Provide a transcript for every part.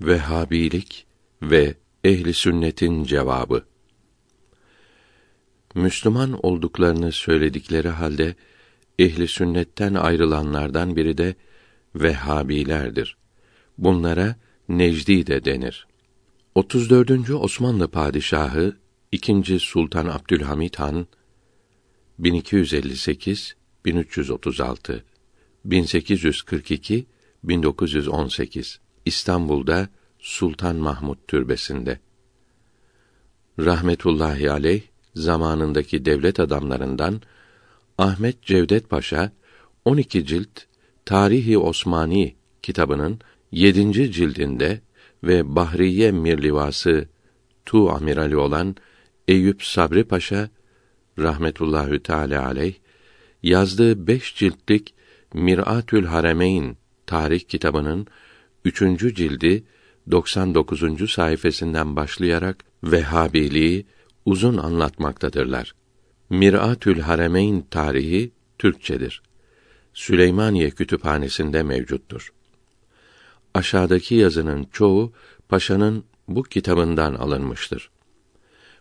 Vehhabilik ve ehli sünnetin cevabı. Müslüman olduklarını söyledikleri halde ehli sünnetten ayrılanlardan biri de Vehhabilerdir. Bunlara Necdi de denir. 34. Osmanlı padişahı 2. Sultan Abdülhamit Han 1258 1336 1842 1918 İstanbul'da Sultan Mahmud Türbesi'nde. Rahmetullahi aleyh zamanındaki devlet adamlarından Ahmet Cevdet Paşa 12 cilt Tarihi Osmani kitabının 7. cildinde ve Bahriye Mirlivası Tu amirali olan Eyüp Sabri Paşa rahmetullahü teala aleyh yazdığı beş ciltlik Miratül Haremeyn tarih kitabının üçüncü cildi 99. sayfasından başlayarak Vehhabiliği uzun anlatmaktadırlar. Miratül Haremeyn tarihi Türkçedir. Süleymaniye Kütüphanesi'nde mevcuttur. Aşağıdaki yazının çoğu paşanın bu kitabından alınmıştır.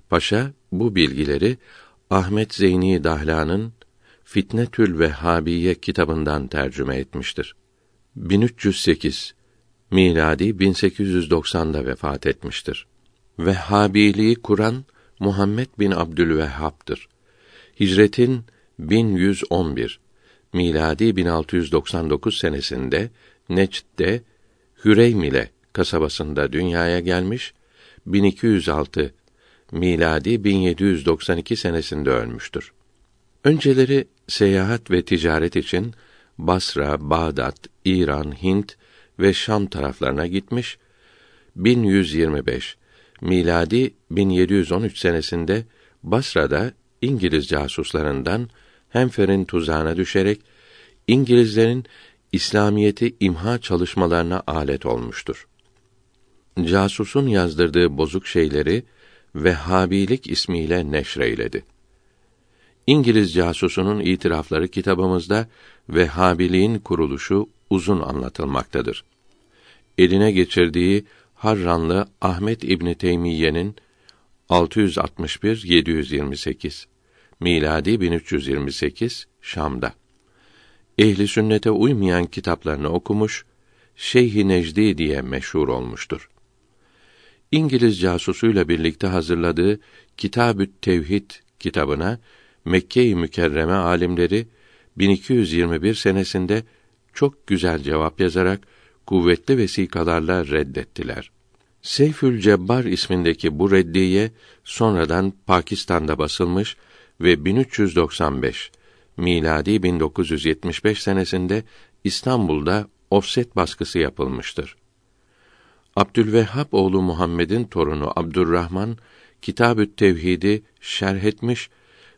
Paşa bu bilgileri Ahmet Zeyni Dahlan'ın Fitnetül Vehhabiye kitabından tercüme etmiştir. 1308 miladi 1890'da vefat etmiştir. Vehhabiliği kuran Muhammed bin Abdülvehhab'dır. Hicretin 1111 miladi 1699 senesinde Necd'de Hüreymile kasabasında dünyaya gelmiş, 1206 miladi 1792 senesinde ölmüştür. Önceleri seyahat ve ticaret için Basra, Bağdat, İran, Hint ve Şam taraflarına gitmiş. 1125 miladi 1713 senesinde Basra'da İngiliz casuslarından Hemfer'in tuzağına düşerek İngilizlerin İslamiyeti imha çalışmalarına alet olmuştur. Casusun yazdırdığı bozuk şeyleri Vehhabilik ismiyle neşreyledi. İngiliz casusunun itirafları kitabımızda Vehhabiliğin kuruluşu uzun anlatılmaktadır. Eline geçirdiği Harranlı Ahmet İbni Teymiye'nin 661 728 miladi 1328 Şam'da. Ehli sünnete uymayan kitaplarını okumuş, Şeyh Necdi diye meşhur olmuştur. İngiliz casusuyla birlikte hazırladığı Kitabü't Tevhid kitabına Mekke-i Mükerreme alimleri 1221 senesinde çok güzel cevap yazarak kuvvetli vesikalarla reddettiler. Seyfül Cebbar ismindeki bu reddiye sonradan Pakistan'da basılmış ve 1395 miladi 1975 senesinde İstanbul'da ofset baskısı yapılmıştır. Abdülvehhab oğlu Muhammed'in torunu Abdurrahman Kitabü't Tevhid'i şerh etmiş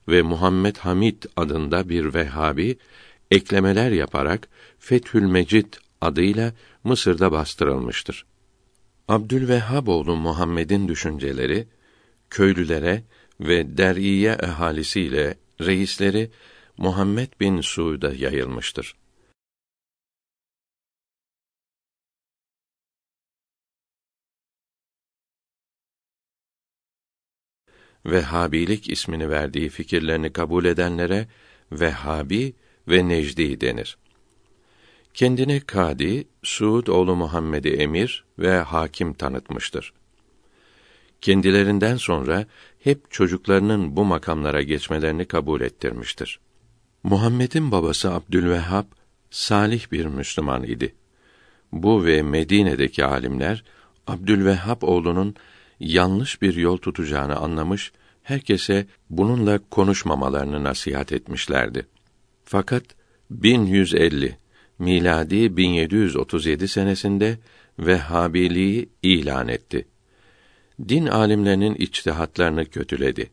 ve Muhammed Hamid adında bir Vehhabi eklemeler yaparak Fethül Mecid adıyla Mısır'da bastırılmıştır. Abdülvehhab oğlu Muhammed'in düşünceleri köylülere ve deriye ehalisiyle reisleri Muhammed bin Suud'a yayılmıştır. Vehhabilik ismini verdiği fikirlerini kabul edenlere Vehhabi ve Necdi denir. Kendini kadi, Suud oğlu Muhammed'i emir ve hakim tanıtmıştır. Kendilerinden sonra hep çocuklarının bu makamlara geçmelerini kabul ettirmiştir. Muhammed'in babası Abdülvehhab salih bir Müslüman idi. Bu ve Medine'deki alimler Abdülvehhab oğlunun yanlış bir yol tutacağını anlamış, herkese bununla konuşmamalarını nasihat etmişlerdi. Fakat 1150 miladi 1737 senesinde Vehhabiliği ilan etti. Din alimlerinin içtihatlarını kötüledi.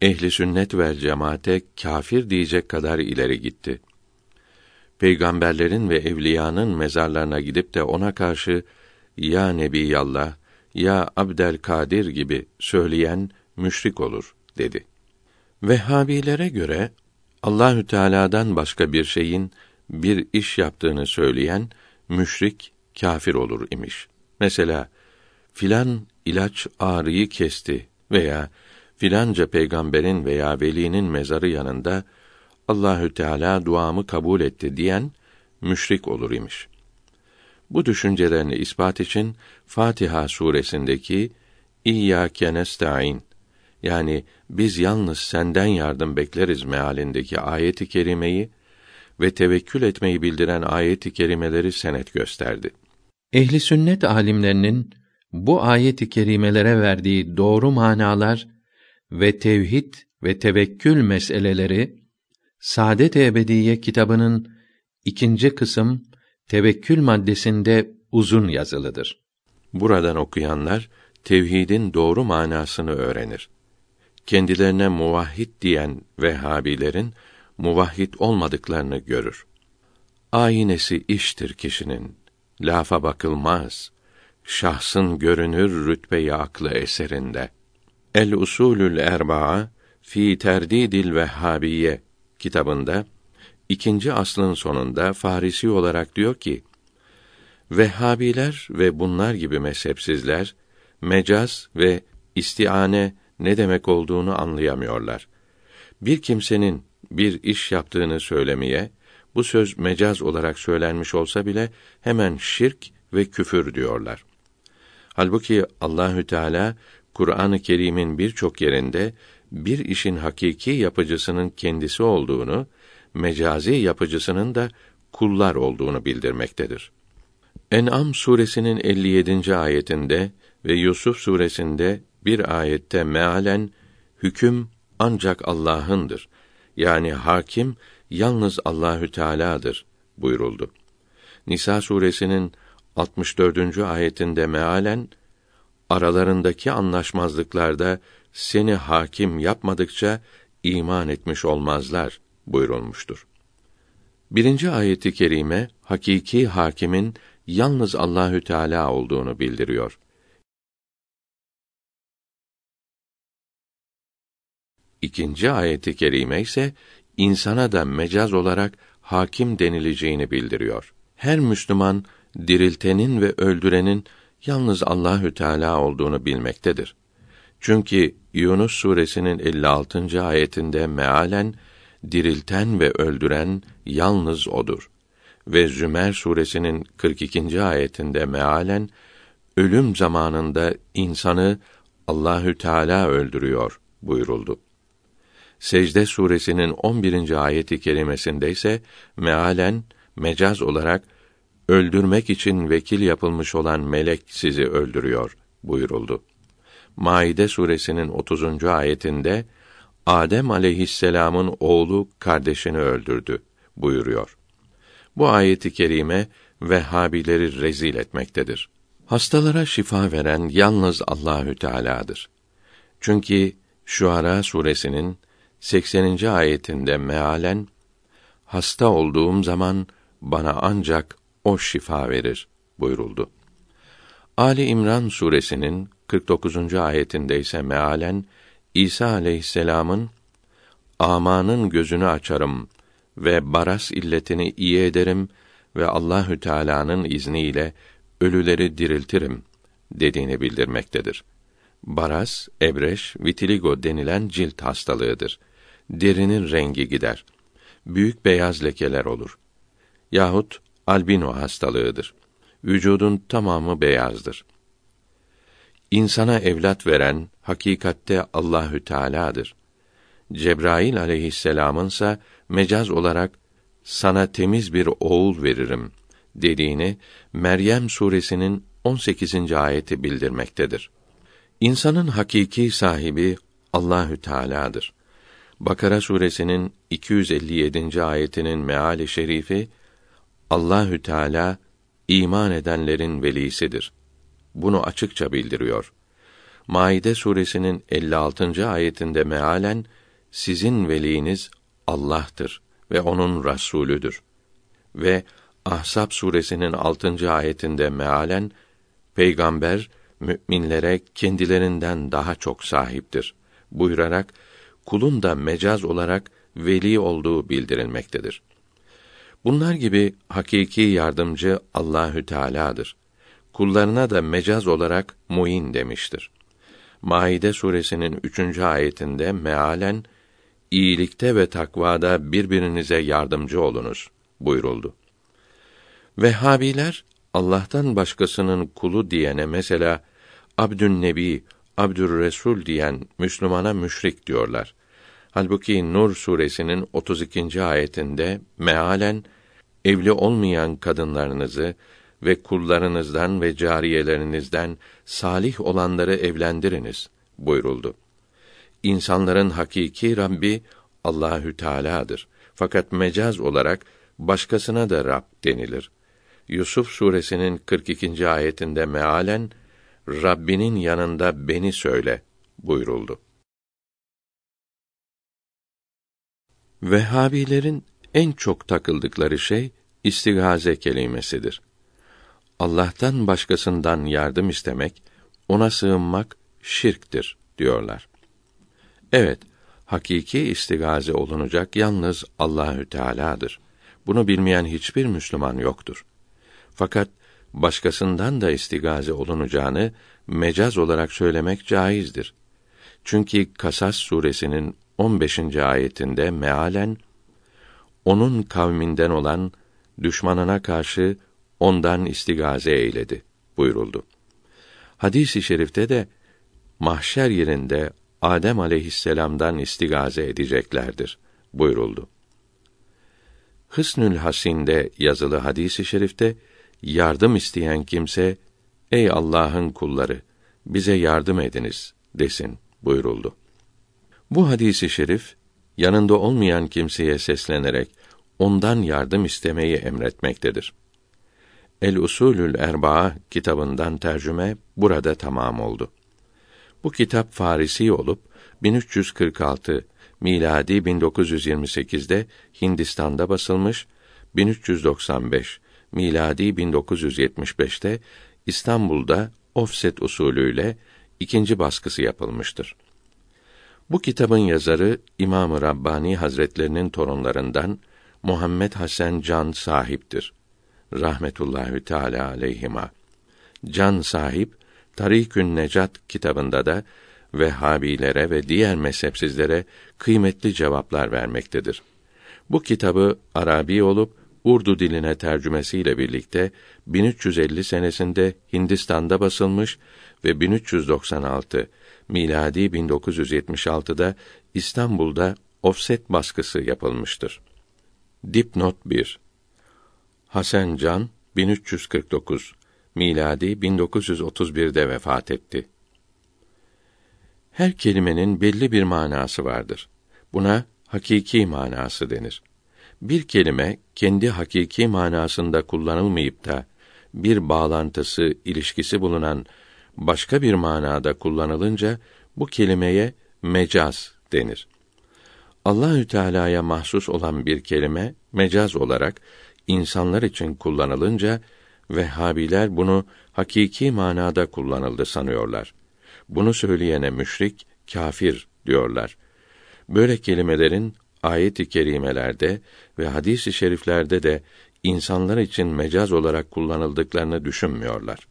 Ehli sünnet ve cemaate kafir diyecek kadar ileri gitti. Peygamberlerin ve evliyanın mezarlarına gidip de ona karşı ya Nebiyallah ya Abdel Kadir gibi söyleyen müşrik olur dedi. Vehhabilere göre Allahü Teala'dan başka bir şeyin bir iş yaptığını söyleyen müşrik kafir olur imiş. Mesela filan ilaç ağrıyı kesti veya filanca peygamberin veya velinin mezarı yanında Allahü Teala duamı kabul etti diyen müşrik olur imiş. Bu düşüncelerini ispat için Fatiha suresindeki İyyâke nestaîn yani biz yalnız senden yardım bekleriz mealindeki ayeti kerimeyi ve tevekkül etmeyi bildiren ayeti kerimeleri senet gösterdi. Ehli sünnet alimlerinin bu ayet-i kerimelere verdiği doğru manalar ve tevhid ve tevekkül meseleleri Saadet Ebediye kitabının ikinci kısım tevekkül maddesinde uzun yazılıdır. Buradan okuyanlar tevhidin doğru manasını öğrenir. Kendilerine muvahhid diyen Vehhabilerin muvahhid olmadıklarını görür. Aynesi iştir kişinin. Lafa bakılmaz. Şahsın görünür rütbe aklı eserinde. El Usulül Erbaa fi Terdidil Vehhabiye kitabında ikinci aslın sonunda Farisi olarak diyor ki: Vehhabiler ve bunlar gibi mezhepsizler mecaz ve istiane ne demek olduğunu anlayamıyorlar. Bir kimsenin bir iş yaptığını söylemeye bu söz mecaz olarak söylenmiş olsa bile hemen şirk ve küfür diyorlar. Halbuki Allahü Teala Kur'an-ı Kerim'in birçok yerinde bir işin hakiki yapıcısının kendisi olduğunu, mecazi yapıcısının da kullar olduğunu bildirmektedir. En'am suresinin 57. ayetinde ve Yusuf suresinde bir ayette mealen hüküm ancak Allah'ındır. Yani hakim yalnız Allahü Teala'dır buyuruldu. Nisa suresinin 64. ayetinde mealen aralarındaki anlaşmazlıklarda seni hakim yapmadıkça iman etmiş olmazlar buyurulmuştur. Birinci ayeti kerime hakiki hakimin yalnız Allahü Teala olduğunu bildiriyor. İkinci ayeti kerime ise insana da mecaz olarak hakim denileceğini bildiriyor. Her Müslüman diriltenin ve öldürenin yalnız Allahü Teala olduğunu bilmektedir. Çünkü Yunus suresinin 56. ayetinde mealen dirilten ve öldüren yalnız odur ve Zümer suresinin 42. ayetinde mealen ölüm zamanında insanı Allahü Teala öldürüyor buyuruldu. Secde suresinin 11. ayeti kerimesinde ise mealen mecaz olarak öldürmek için vekil yapılmış olan melek sizi öldürüyor buyuruldu. Maide suresinin 30. ayetinde Adem aleyhisselam'ın oğlu kardeşini öldürdü buyuruyor. Bu ayeti kerime Vehhabileri rezil etmektedir. Hastalara şifa veren yalnız Allahü Teala'dır. Çünkü Şuara suresinin 80. ayetinde mealen hasta olduğum zaman bana ancak o şifa verir buyuruldu. Ali İmran suresinin 49. ayetinde ise mealen İsa aleyhisselam'ın amanın gözünü açarım ve baras illetini iyi ederim ve Allahü Teala'nın izniyle ölüleri diriltirim dediğini bildirmektedir. Baras, ebreş, vitiligo denilen cilt hastalığıdır. Derinin rengi gider. Büyük beyaz lekeler olur. Yahut albino hastalığıdır. Vücudun tamamı beyazdır. İnsana evlat veren hakikatte Allahü Teala'dır. Cebrail aleyhisselam'ınsa mecaz olarak sana temiz bir oğul veririm dediğini Meryem suresinin 18. ayeti bildirmektedir. İnsanın hakiki sahibi Allahü Teala'dır. Bakara suresinin 257. ayetinin meali şerifi Allahü Teala iman edenlerin velisidir. Bunu açıkça bildiriyor. Maide suresinin 56. ayetinde mealen sizin veliniz Allah'tır ve onun rasulüdür. Ve Ahzab suresinin 6. ayetinde mealen peygamber müminlere kendilerinden daha çok sahiptir buyurarak kulun da mecaz olarak veli olduğu bildirilmektedir. Bunlar gibi hakiki yardımcı Allahü Teala'dır. kullarına da mecaz olarak muin demiştir. Maide suresinin üçüncü ayetinde mealen iyilikte ve takvada birbirinize yardımcı olunuz buyuruldu. Vehhabiler Allah'tan başkasının kulu diyene mesela Abdün Nebi, Abdür Resul diyen Müslümana müşrik diyorlar. Halbuki Nur suresinin 32. ayetinde mealen evli olmayan kadınlarınızı ve kullarınızdan ve cariyelerinizden salih olanları evlendiriniz buyuruldu. İnsanların hakiki Rabbi Allahü Teala'dır. Fakat mecaz olarak başkasına da Rab denilir. Yusuf suresinin 42. ayetinde mealen Rabbinin yanında beni söyle buyuruldu. Vehhabilerin en çok takıldıkları şey istigaze kelimesidir. Allah'tan başkasından yardım istemek, ona sığınmak şirktir diyorlar. Evet, hakiki istigaze olunacak yalnız Allahü Teala'dır. Bunu bilmeyen hiçbir Müslüman yoktur. Fakat başkasından da istigaze olunacağını mecaz olarak söylemek caizdir. Çünkü Kasas suresinin 15. ayetinde mealen onun kavminden olan düşmanına karşı ondan istigaze eyledi buyuruldu. Hadis-i şerifte de mahşer yerinde Adem aleyhisselam'dan istigaze edeceklerdir buyuruldu. Hısnül Hasin'de yazılı hadisi i şerifte yardım isteyen kimse ey Allah'ın kulları bize yardım ediniz desin buyuruldu. Bu hadisi şerif yanında olmayan kimseye seslenerek ondan yardım istemeyi emretmektedir. El Usulül Erbaa kitabından tercüme burada tamam oldu. Bu kitap Farisi olup 1346 miladi 1928'de Hindistan'da basılmış, 1395 miladi 1975'te İstanbul'da offset usulüyle ikinci baskısı yapılmıştır. Bu kitabın yazarı İmam-ı Rabbani Hazretlerinin torunlarından Muhammed Hasan Can sahiptir. Rahmetullahi Teala aleyhima. Can sahip Tarikün Necat kitabında da Vehhabilere ve diğer mezhepsizlere kıymetli cevaplar vermektedir. Bu kitabı Arabi olup Urdu diline tercümesiyle birlikte 1350 senesinde Hindistan'da basılmış ve 1396 miladi 1976'da İstanbul'da ofset baskısı yapılmıştır. Dipnot 1 Hasan Can 1349 miladi 1931'de vefat etti. Her kelimenin belli bir manası vardır. Buna hakiki manası denir. Bir kelime kendi hakiki manasında kullanılmayıp da bir bağlantısı, ilişkisi bulunan başka bir manada kullanılınca bu kelimeye mecaz denir. Allahü Teala'ya mahsus olan bir kelime mecaz olarak insanlar için kullanılınca Vehhabiler bunu hakiki manada kullanıldı sanıyorlar. Bunu söyleyene müşrik, kafir diyorlar. Böyle kelimelerin ayet-i kerimelerde ve hadis-i şeriflerde de insanlar için mecaz olarak kullanıldıklarını düşünmüyorlar.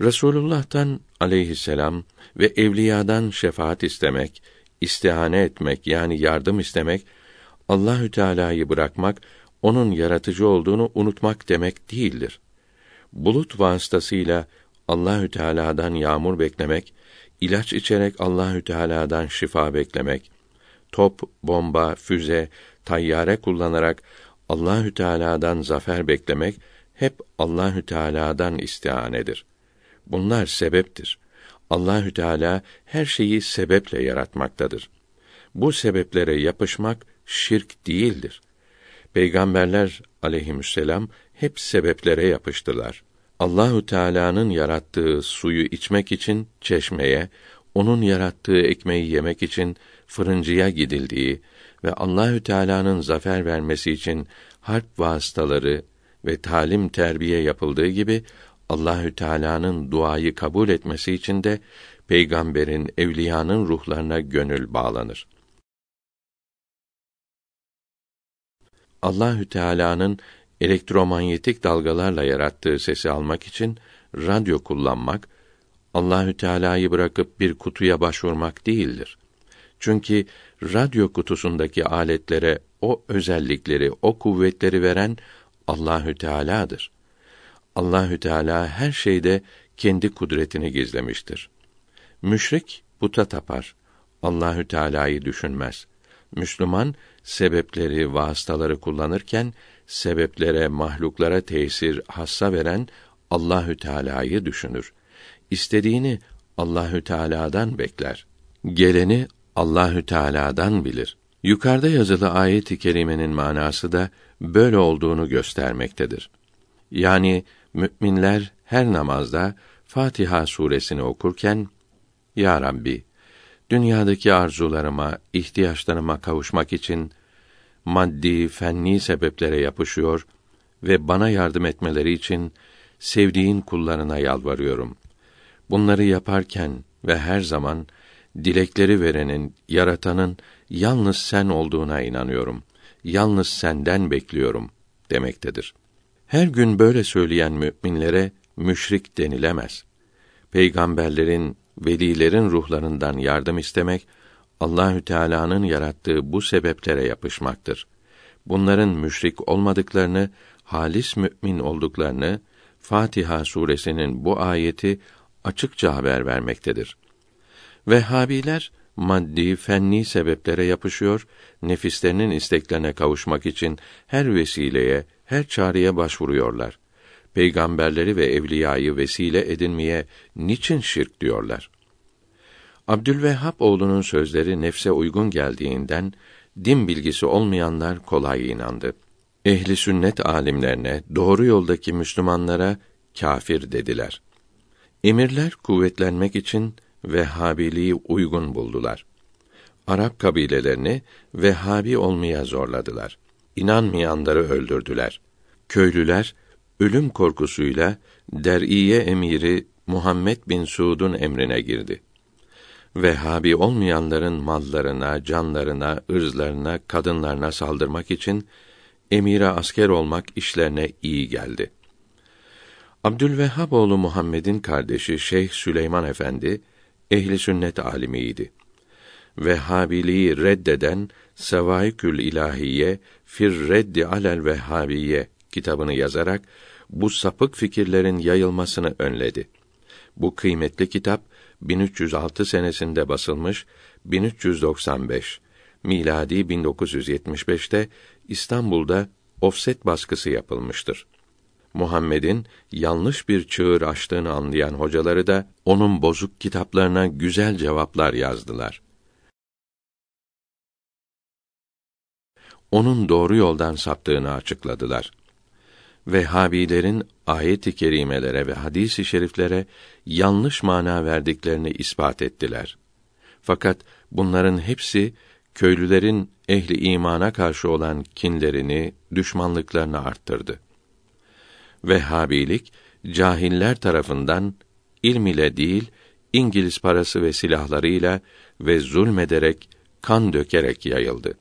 Resulullah'tan aleyhisselam ve evliyadan şefaat istemek, istihane etmek yani yardım istemek Allahü Teala'yı bırakmak, onun yaratıcı olduğunu unutmak demek değildir. Bulut vasıtasıyla Allahü Teala'dan yağmur beklemek, ilaç içerek Allahü Teala'dan şifa beklemek, top, bomba, füze, tayyare kullanarak Allahü Teala'dan zafer beklemek hep Allahü Teala'dan istihanedir. Bunlar sebeptir. Allahü Teala her şeyi sebeple yaratmaktadır. Bu sebeplere yapışmak şirk değildir. Peygamberler aleyhisselam hep sebeplere yapıştılar. Allahü Teala'nın yarattığı suyu içmek için çeşmeye, onun yarattığı ekmeği yemek için fırıncıya gidildiği ve Allahü Teala'nın zafer vermesi için harp vasıtaları ve talim terbiye yapıldığı gibi Allahü Teala'nın duayı kabul etmesi için de peygamberin, evliyanın ruhlarına gönül bağlanır. Allahü Teala'nın elektromanyetik dalgalarla yarattığı sesi almak için radyo kullanmak Allahü Teala'yı bırakıp bir kutuya başvurmak değildir. Çünkü radyo kutusundaki aletlere o özellikleri, o kuvvetleri veren Allahü Teala'dır. Allahü Teala her şeyde kendi kudretini gizlemiştir. Müşrik puta tapar. Allahü Teala'yı düşünmez. Müslüman sebepleri, vasıtaları kullanırken sebeplere, mahluklara tesir, hassa veren Allahü Teala'yı düşünür. İstediğini Allahü Teala'dan bekler. Geleni Allahü Teala'dan bilir. Yukarıda yazılı ayet-i kerimenin manası da böyle olduğunu göstermektedir. Yani müminler her namazda Fatiha suresini okurken Ya Rabbi dünyadaki arzularıma, ihtiyaçlarıma kavuşmak için maddi, fenni sebeplere yapışıyor ve bana yardım etmeleri için sevdiğin kullarına yalvarıyorum. Bunları yaparken ve her zaman dilekleri verenin, yaratanın yalnız sen olduğuna inanıyorum. Yalnız senden bekliyorum demektedir. Her gün böyle söyleyen müminlere müşrik denilemez. Peygamberlerin, velilerin ruhlarından yardım istemek Allahü Teala'nın yarattığı bu sebeplere yapışmaktır. Bunların müşrik olmadıklarını, halis mümin olduklarını Fatiha suresinin bu ayeti açıkça haber vermektedir. Vehhabiler maddi, fenni sebeplere yapışıyor, nefislerinin isteklerine kavuşmak için her vesileye, her çareye başvuruyorlar. Peygamberleri ve evliyayı vesile edinmeye niçin şirk diyorlar? Abdülvehhab oğlunun sözleri nefse uygun geldiğinden din bilgisi olmayanlar kolay inandı. Ehli sünnet alimlerine, doğru yoldaki Müslümanlara kafir dediler. Emirler kuvvetlenmek için Vehhabiliği uygun buldular. Arap kabilelerini Vehhabi olmaya zorladılar. İnanmayanları öldürdüler. Köylüler ölüm korkusuyla Der'iye emiri Muhammed bin Suud'un emrine girdi. Vehhabi olmayanların mallarına, canlarına, ırzlarına, kadınlarına saldırmak için emire asker olmak işlerine iyi geldi. Abdülvehhab oğlu Muhammed'in kardeşi Şeyh Süleyman Efendi ehli sünnet alimiydi. Vehhabiliği reddeden Sevaikül İlahiye fir reddi alel Vehhabiye kitabını yazarak bu sapık fikirlerin yayılmasını önledi. Bu kıymetli kitap 1306 senesinde basılmış, 1395 miladi 1975'te İstanbul'da ofset baskısı yapılmıştır. Muhammed'in yanlış bir çığır açtığını anlayan hocaları da onun bozuk kitaplarına güzel cevaplar yazdılar. Onun doğru yoldan saptığını açıkladılar. Vehhabilerin ayet-i kerimelere ve hadis-i şeriflere yanlış mana verdiklerini ispat ettiler. Fakat bunların hepsi köylülerin ehli imana karşı olan kinlerini, düşmanlıklarını arttırdı. Vehhabilik cahiller tarafından ilm ile değil İngiliz parası ve silahlarıyla ve zulmederek, kan dökerek yayıldı.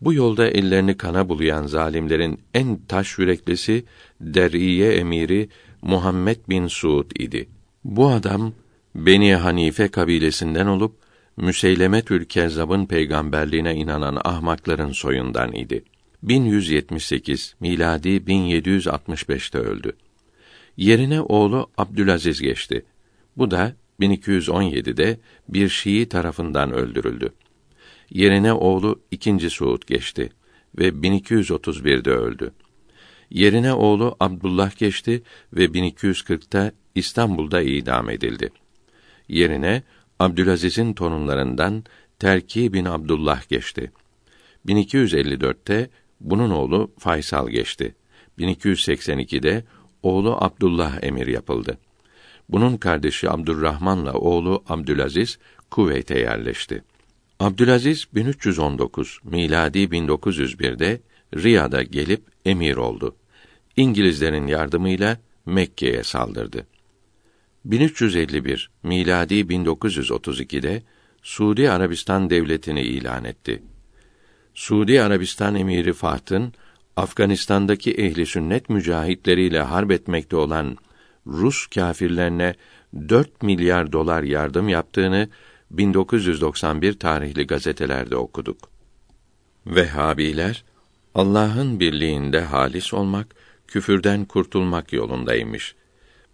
Bu yolda ellerini kana bulayan zalimlerin en taş yüreklisi Der'iye emiri Muhammed bin Suud idi. Bu adam Beni Hanife kabilesinden olup Müseylemetül Kezzab'ın peygamberliğine inanan ahmakların soyundan idi. 1178 miladi 1765'te öldü. Yerine oğlu Abdülaziz geçti. Bu da 1217'de bir Şii tarafından öldürüldü. Yerine oğlu ikinci Suud geçti ve 1231'de öldü. Yerine oğlu Abdullah geçti ve 1240'ta İstanbul'da idam edildi. Yerine Abdülaziz'in torunlarından Terki bin Abdullah geçti. 1254'te bunun oğlu Faysal geçti. 1282'de oğlu Abdullah emir yapıldı. Bunun kardeşi Abdurrahman'la oğlu Abdülaziz Kuveyt'e yerleşti. Abdülaziz 1319 miladi 1901'de Riyad'a gelip emir oldu. İngilizlerin yardımıyla Mekke'ye saldırdı. 1351 miladi 1932'de Suudi Arabistan devletini ilan etti. Suudi Arabistan emiri Faht'ın Afganistan'daki ehli sünnet mücahitleriyle harp etmekte olan Rus kâfirlerine 4 milyar dolar yardım yaptığını 1991 tarihli gazetelerde okuduk. Vehhabiler Allah'ın birliğinde halis olmak, küfürden kurtulmak yolundaymış.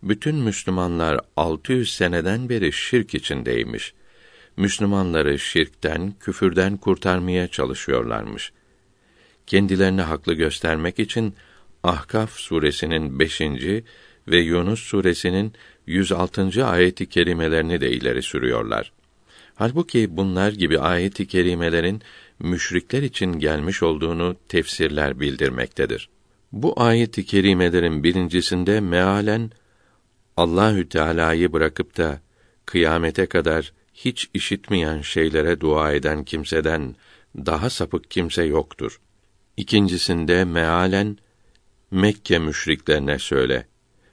Bütün Müslümanlar 600 seneden beri şirk içindeymiş. Müslümanları şirkten, küfürden kurtarmaya çalışıyorlarmış. Kendilerini haklı göstermek için Ahkaf suresinin 5. ve Yunus suresinin 106. ayeti kerimelerini de ileri sürüyorlar. Halbuki bunlar gibi ayeti kerimelerin müşrikler için gelmiş olduğunu tefsirler bildirmektedir. Bu ayeti kerimelerin birincisinde mealen Allahü Teala'yı bırakıp da kıyamete kadar hiç işitmeyen şeylere dua eden kimseden daha sapık kimse yoktur. İkincisinde mealen Mekke müşriklerine söyle.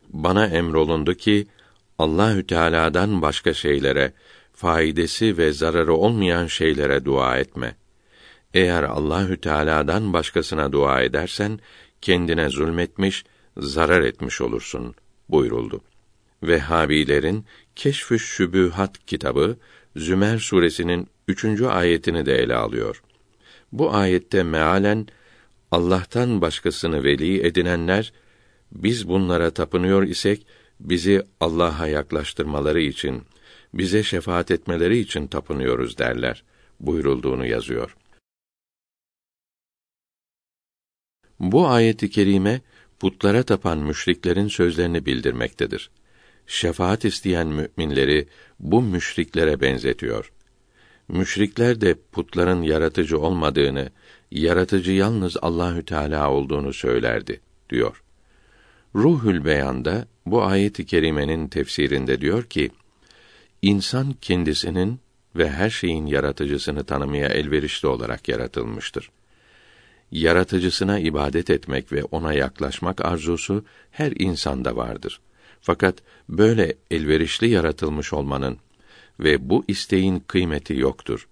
Bana emrolundu ki Allahü Teala'dan başka şeylere, faydası ve zararı olmayan şeylere dua etme. Eğer Allahü Teala'dan başkasına dua edersen kendine zulmetmiş, zarar etmiş olursun buyuruldu. Vehhabilerin Keşfü Şübühat kitabı Zümer suresinin üçüncü ayetini de ele alıyor. Bu ayette mealen Allah'tan başkasını veli edinenler biz bunlara tapınıyor isek bizi Allah'a yaklaştırmaları için, bize şefaat etmeleri için tapınıyoruz derler buyurulduğunu yazıyor. Bu ayeti kerime putlara tapan müşriklerin sözlerini bildirmektedir. Şefaat isteyen müminleri bu müşriklere benzetiyor. Müşrikler de putların yaratıcı olmadığını, yaratıcı yalnız Allahü Teala olduğunu söylerdi diyor. Ruhül Beyan'da bu ayeti kerimenin tefsirinde diyor ki: İnsan kendisinin ve her şeyin yaratıcısını tanımaya elverişli olarak yaratılmıştır. Yaratıcısına ibadet etmek ve ona yaklaşmak arzusu her insanda vardır. Fakat böyle elverişli yaratılmış olmanın ve bu isteğin kıymeti yoktur.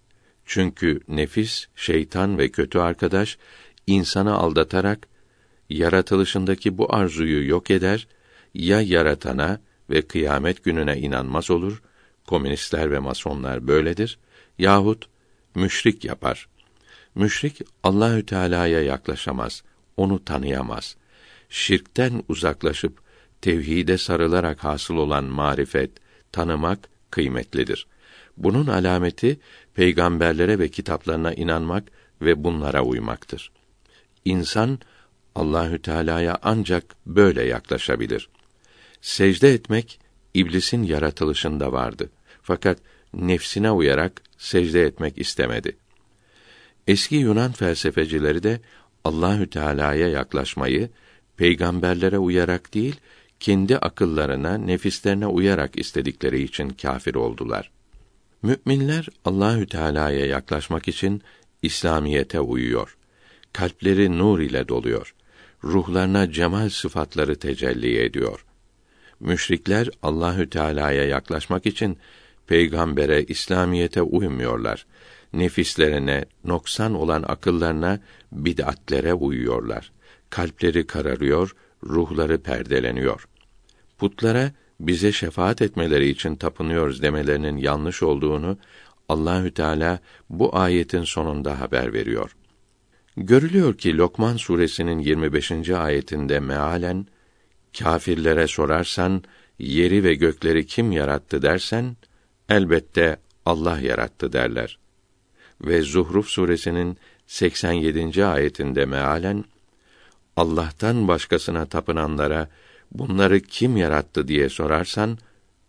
Çünkü nefis, şeytan ve kötü arkadaş insanı aldatarak yaratılışındaki bu arzuyu yok eder, ya yaratana ve kıyamet gününe inanmaz olur, komünistler ve masonlar böyledir, yahut müşrik yapar. Müşrik Allahü Teala'ya yaklaşamaz, onu tanıyamaz. Şirkten uzaklaşıp tevhide sarılarak hasıl olan marifet, tanımak kıymetlidir. Bunun alameti peygamberlere ve kitaplarına inanmak ve bunlara uymaktır. İnsan Allahü Teala'ya ancak böyle yaklaşabilir. Secde etmek iblisin yaratılışında vardı. Fakat nefsine uyarak secde etmek istemedi. Eski Yunan felsefecileri de Allahü Teala'ya yaklaşmayı peygamberlere uyarak değil, kendi akıllarına, nefislerine uyarak istedikleri için kâfir oldular. Müminler Allahü Teala'ya yaklaşmak için İslamiyete uyuyor. Kalpleri nur ile doluyor. Ruhlarına cemal sıfatları tecelli ediyor. Müşrikler Allahü Teala'ya yaklaşmak için peygambere, İslamiyete uymuyorlar. Nefislerine, noksan olan akıllarına, bid'atlere uyuyorlar. Kalpleri kararıyor, ruhları perdeleniyor. Putlara bize şefaat etmeleri için tapınıyoruz demelerinin yanlış olduğunu Allahü Teala bu ayetin sonunda haber veriyor. Görülüyor ki Lokman suresinin 25. ayetinde mealen kâfirlere sorarsan yeri ve gökleri kim yarattı dersen elbette Allah yarattı derler. Ve Zuhruf suresinin 87. ayetinde mealen Allah'tan başkasına tapınanlara bunları kim yarattı diye sorarsan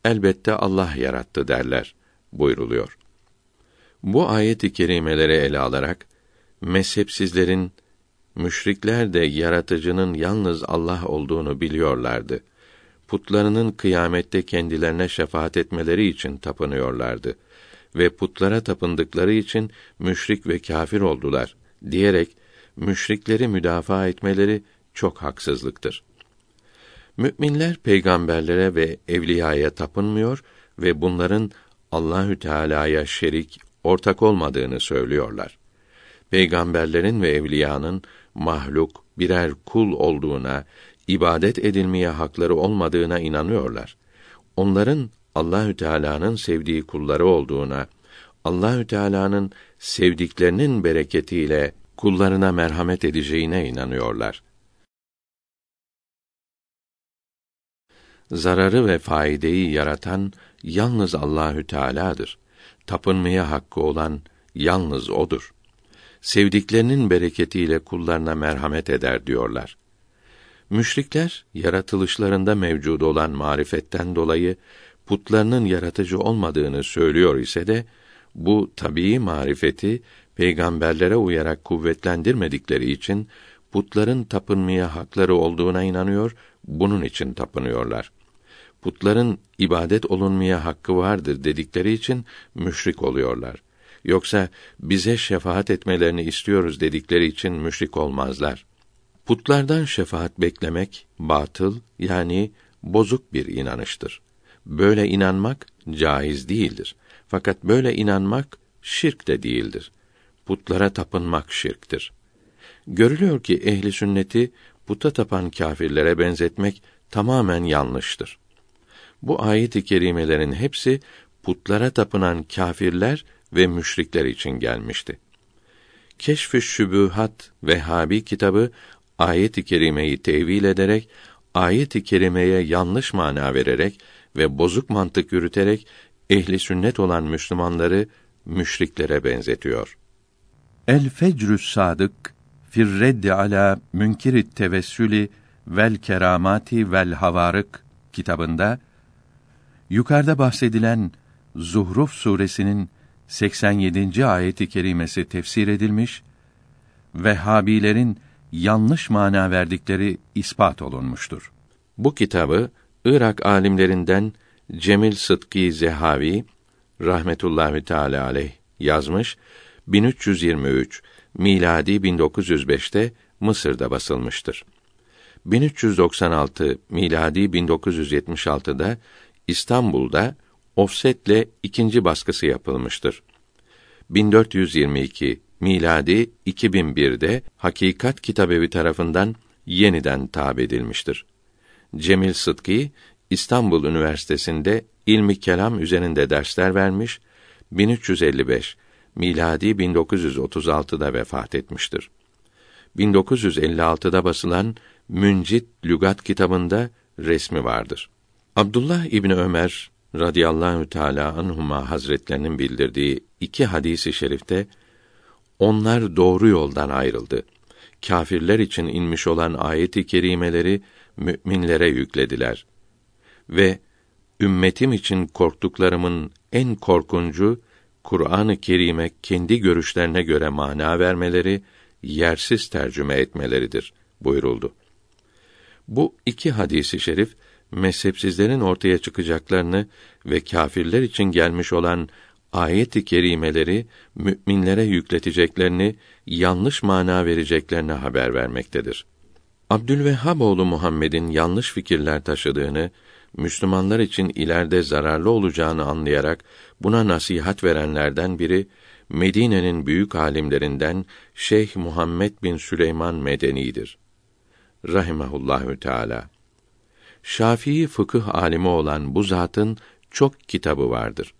elbette Allah yarattı derler buyruluyor. Bu ayet-i kerimeleri ele alarak mezhepsizlerin müşrikler de yaratıcının yalnız Allah olduğunu biliyorlardı. Putlarının kıyamette kendilerine şefaat etmeleri için tapınıyorlardı ve putlara tapındıkları için müşrik ve kâfir oldular diyerek müşrikleri müdafaa etmeleri çok haksızlıktır. Müminler peygamberlere ve evliyaya tapınmıyor ve bunların Allahü Teala'ya şerik, ortak olmadığını söylüyorlar. Peygamberlerin ve evliyanın mahluk, birer kul olduğuna, ibadet edilmeye hakları olmadığına inanıyorlar. Onların Allahü Teala'nın sevdiği kulları olduğuna, Allahü Teala'nın sevdiklerinin bereketiyle kullarına merhamet edeceğine inanıyorlar. Zararı ve faydeyi yaratan yalnız Allahü Teala'dır. Tapınmaya hakkı olan yalnız odur. Sevdiklerinin bereketiyle kullarına merhamet eder diyorlar. Müşrikler yaratılışlarında mevcud olan marifetten dolayı putlarının yaratıcı olmadığını söylüyor ise de bu tabii marifeti peygamberlere uyarak kuvvetlendirmedikleri için putların tapınmaya hakları olduğuna inanıyor, bunun için tapınıyorlar. Putların ibadet olunmaya hakkı vardır dedikleri için müşrik oluyorlar. Yoksa bize şefaat etmelerini istiyoruz dedikleri için müşrik olmazlar. Putlardan şefaat beklemek batıl yani bozuk bir inanıştır. Böyle inanmak caiz değildir. Fakat böyle inanmak şirk de değildir. Putlara tapınmak şirktir. Görülüyor ki ehli sünneti puta tapan kâfirlere benzetmek tamamen yanlıştır. Bu ayet-i kerimelerin hepsi putlara tapınan kâfirler ve müşrikler için gelmişti. Keşf-ü Şübûhat Vehhabi kitabı ayet-i kerimeyi tevil ederek ayet-i kerimeye yanlış mana vererek ve bozuk mantık yürüterek ehli sünnet olan Müslümanları müşriklere benzetiyor. El Fecrü Sadık fir reddi ala münkirit tevessülü vel keramati vel havarık kitabında yukarıda bahsedilen Zuhruf suresinin 87. ayeti kerimesi tefsir edilmiş Vehhabilerin yanlış mana verdikleri ispat olunmuştur. Bu kitabı Irak alimlerinden Cemil Sıtkı Zehavi rahmetullahi teala aleyh yazmış 1323 miladi 1905'te Mısır'da basılmıştır. 1396 miladi 1976'da İstanbul'da ofsetle ikinci baskısı yapılmıştır. 1422 miladi 2001'de Hakikat Kitabevi tarafından yeniden tab edilmiştir. Cemil Sıtkı İstanbul Üniversitesi'nde ilmi kelam üzerinde dersler vermiş, 1355 miladi 1936'da vefat etmiştir. 1956'da basılan Müncit Lügat kitabında resmi vardır. Abdullah İbni Ömer radıyallahu teala anhuma hazretlerinin bildirdiği iki hadisi şerifte onlar doğru yoldan ayrıldı. Kâfirler için inmiş olan ayet-i kerimeleri müminlere yüklediler ve ümmetim için korktuklarımın en korkuncu Kur'an-ı Kerim'e kendi görüşlerine göre mana vermeleri, yersiz tercüme etmeleridir buyuruldu. Bu iki hadisi şerif mezhepsizlerin ortaya çıkacaklarını ve kâfirler için gelmiş olan ayet-i kerimeleri müminlere yükleteceklerini, yanlış mana vereceklerini haber vermektedir. Abdülvehhab oğlu Muhammed'in yanlış fikirler taşıdığını, Müslümanlar için ileride zararlı olacağını anlayarak buna nasihat verenlerden biri Medine'nin büyük alimlerinden Şeyh Muhammed bin Süleyman Medeni'dir. Rahimehullahü Teala. Şafii fıkıh alimi olan bu zatın çok kitabı vardır.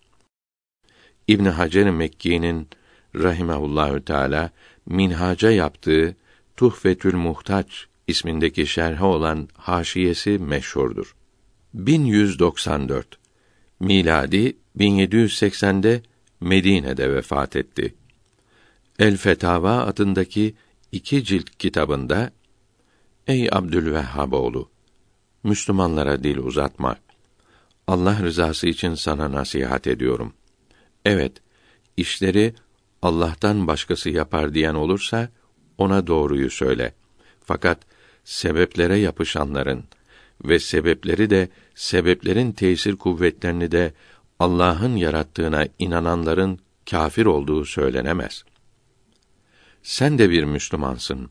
İbn Hacer Mekki'nin rahimehullahü teala minhaca yaptığı Tuhfetül Muhtaç ismindeki şerhe olan haşiyesi meşhurdur. 1194 miladi 1780'de Medine'de vefat etti. El Fetava adındaki iki cilt kitabında Ey Abdülvehhab oğlu Müslümanlara dil uzatma. Allah rızası için sana nasihat ediyorum. Evet, işleri Allah'tan başkası yapar diyen olursa ona doğruyu söyle. Fakat sebeplere yapışanların ve sebepleri de sebeplerin tesir kuvvetlerini de Allah'ın yarattığına inananların kafir olduğu söylenemez. Sen de bir Müslümansın.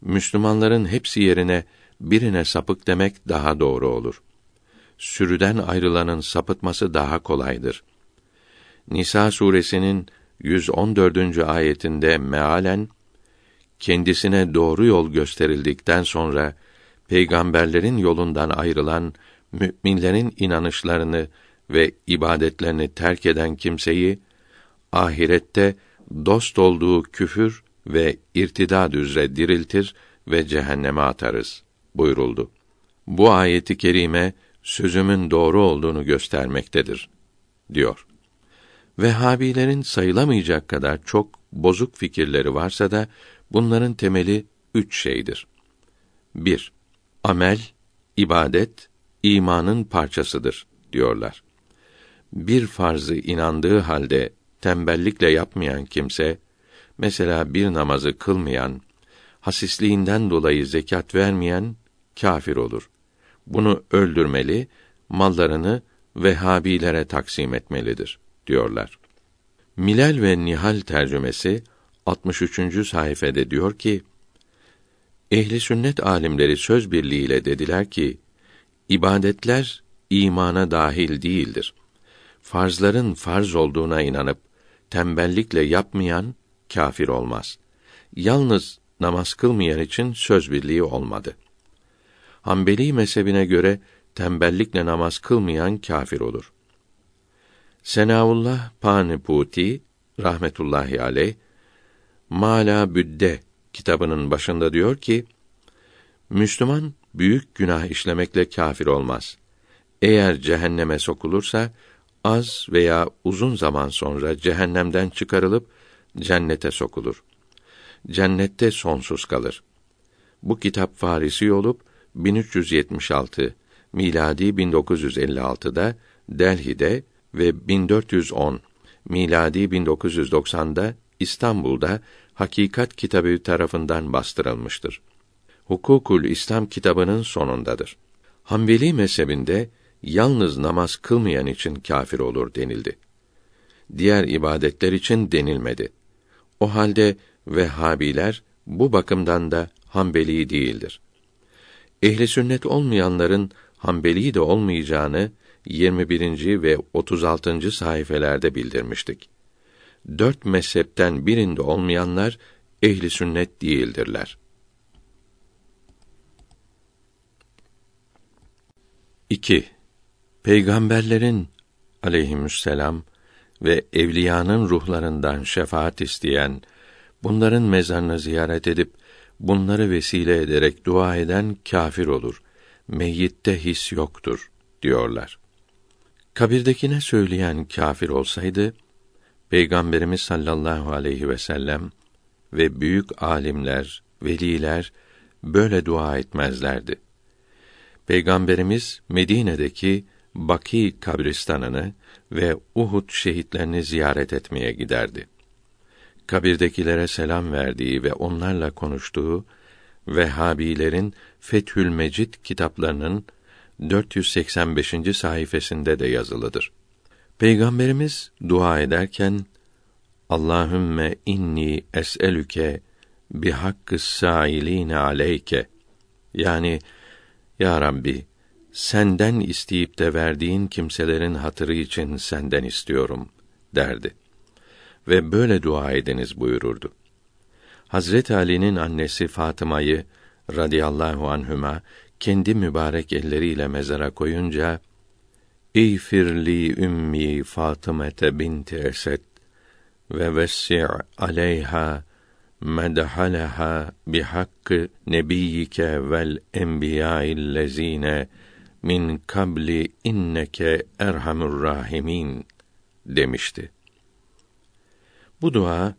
Müslümanların hepsi yerine birine sapık demek daha doğru olur. Sürüden ayrılanın sapıtması daha kolaydır. Nisa suresinin 114. ayetinde mealen kendisine doğru yol gösterildikten sonra peygamberlerin yolundan ayrılan müminlerin inanışlarını ve ibadetlerini terk eden kimseyi ahirette dost olduğu küfür ve irtidad üzere diriltir ve cehenneme atarız buyuruldu. Bu ayeti kerime sözümün doğru olduğunu göstermektedir diyor. Vehhabilerin sayılamayacak kadar çok bozuk fikirleri varsa da bunların temeli üç şeydir. 1. Amel, ibadet, imanın parçasıdır diyorlar. Bir farzı inandığı halde tembellikle yapmayan kimse, mesela bir namazı kılmayan, hasisliğinden dolayı zekat vermeyen kafir olur. Bunu öldürmeli, mallarını Vehhabilere taksim etmelidir diyorlar. Milal ve Nihal tercümesi 63. sayfede diyor ki: Ehli sünnet alimleri söz birliğiyle dediler ki ibadetler imana dahil değildir. Farzların farz olduğuna inanıp tembellikle yapmayan kafir olmaz. Yalnız namaz kılmayan için söz birliği olmadı. Hanbeli mezhebine göre tembellikle namaz kılmayan kafir olur. Senaullah Paniputi rahmetullahi aleyh Mala Büdde kitabının başında diyor ki Müslüman büyük günah işlemekle kafir olmaz. Eğer cehenneme sokulursa az veya uzun zaman sonra cehennemden çıkarılıp cennete sokulur. Cennette sonsuz kalır. Bu kitap Farisi olup 1376 miladi 1956'da Delhi'de ve 1410 miladi 1990'da İstanbul'da Hakikat Kitabı tarafından bastırılmıştır. Hukukul İslam kitabının sonundadır. Hanbeli mezhebinde yalnız namaz kılmayan için kafir olur denildi. Diğer ibadetler için denilmedi. O halde Vehhabiler bu bakımdan da Hanbeli değildir. Ehli sünnet olmayanların Hanbeli de olmayacağını 21. ve 36. sayfelerde bildirmiştik. Dört mezhepten birinde olmayanlar ehli sünnet değildirler. 2. Peygamberlerin aleyhisselam ve evliyanın ruhlarından şefaat isteyen, bunların mezarını ziyaret edip bunları vesile ederek dua eden kafir olur. Meyyitte his yoktur diyorlar. Kabirdekine söyleyen kafir olsaydı Peygamberimiz sallallahu aleyhi ve sellem ve büyük alimler, veliler böyle dua etmezlerdi. Peygamberimiz Medine'deki Baki kabristanını ve Uhud şehitlerini ziyaret etmeye giderdi. Kabirdekilere selam verdiği ve onlarla konuştuğu Vehhabilerin Fethül Mecid kitaplarının 485. sayfasında de yazılıdır. Peygamberimiz dua ederken Allahümme inni es'elüke bi hakkı sailine aleyke yani ya Rabbi senden isteyip de verdiğin kimselerin hatırı için senden istiyorum derdi. Ve böyle dua ediniz buyururdu. Hazret Ali'nin annesi Fatıma'yı radıyallahu anhüma kendi mübarek elleriyle mezara koyunca İğfirli ümmi Fatımete binti Esed ve vessi' aleyha medhaleha bihakkı nebiyyike vel enbiyâillezîne min kabli inneke erhamur rahimin demişti. Bu dua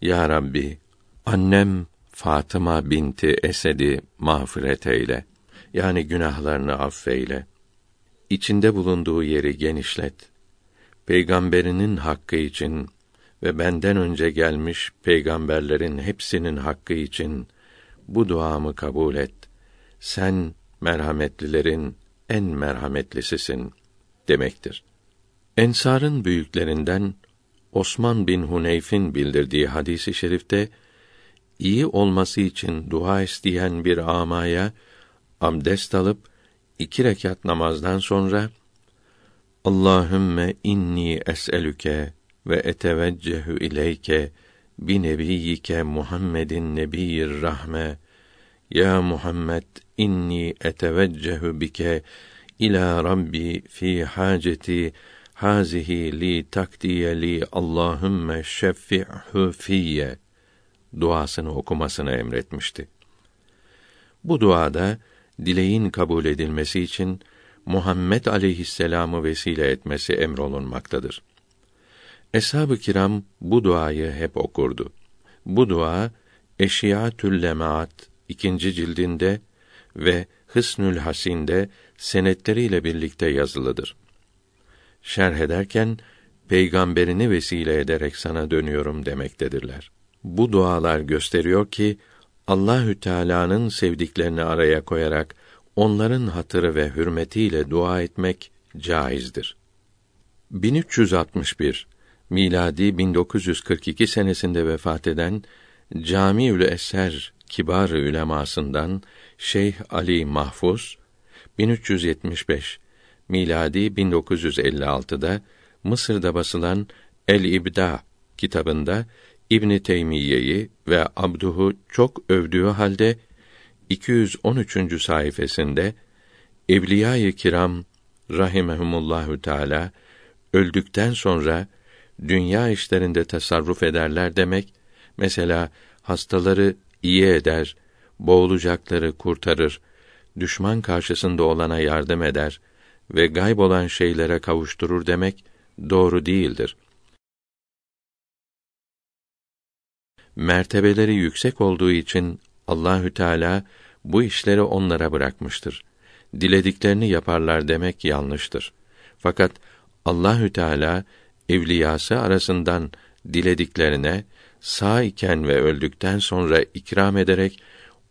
Ya Rabbi annem Fatıma binti Esed'i mağfiret eyle. Yani günahlarını affeyle. İçinde bulunduğu yeri genişlet. Peygamberinin hakkı için ve benden önce gelmiş peygamberlerin hepsinin hakkı için bu duamı kabul et. Sen merhametlilerin en merhametlisisin demektir. Ensarın büyüklerinden Osman bin Huneyf'in bildirdiği hadisi şerifte iyi olması için dua isteyen bir amaya abdest alıp iki rekat namazdan sonra Allahümme inni es'elüke ve eteveccehu ileyke bi nebiyyike Muhammedin nebiyyir rahme. Ya Muhammed inni eteveccehu bike ila Rabbi fi haceti hazihi li takdiye li Allahümme şeffi'hu fiyye duasını okumasını emretmişti. Bu duada dileğin kabul edilmesi için Muhammed aleyhisselamı vesile etmesi emrolunmaktadır. Eshab-ı kiram bu duayı hep okurdu. Bu dua Eşiyatül Lemaat ikinci cildinde ve Hısnül Hasin'de senetleriyle birlikte yazılıdır. Şerh ederken peygamberini vesile ederek sana dönüyorum demektedirler. Bu dualar gösteriyor ki Allahü Teala'nın sevdiklerini araya koyarak onların hatırı ve hürmetiyle dua etmek caizdir. 1361 miladi 1942 senesinde vefat eden Camiül Eser kibar ülemasından Şeyh Ali Mahfuz 1375 miladi 1956'da Mısır'da basılan El İbda kitabında İbn Teymiyye'yi ve Abduhu çok övdüğü halde 213. sayfasında Evliya-i Kiram rahimehumullahü teala öldükten sonra dünya işlerinde tasarruf ederler demek. Mesela hastaları iyi eder, boğulacakları kurtarır, düşman karşısında olana yardım eder ve gayb olan şeylere kavuşturur demek doğru değildir. Mertebeleri yüksek olduğu için Allahü Teala bu işleri onlara bırakmıştır. Dilediklerini yaparlar demek yanlıştır. Fakat Allahü Teala evliyası arasından dilediklerine sağ iken ve öldükten sonra ikram ederek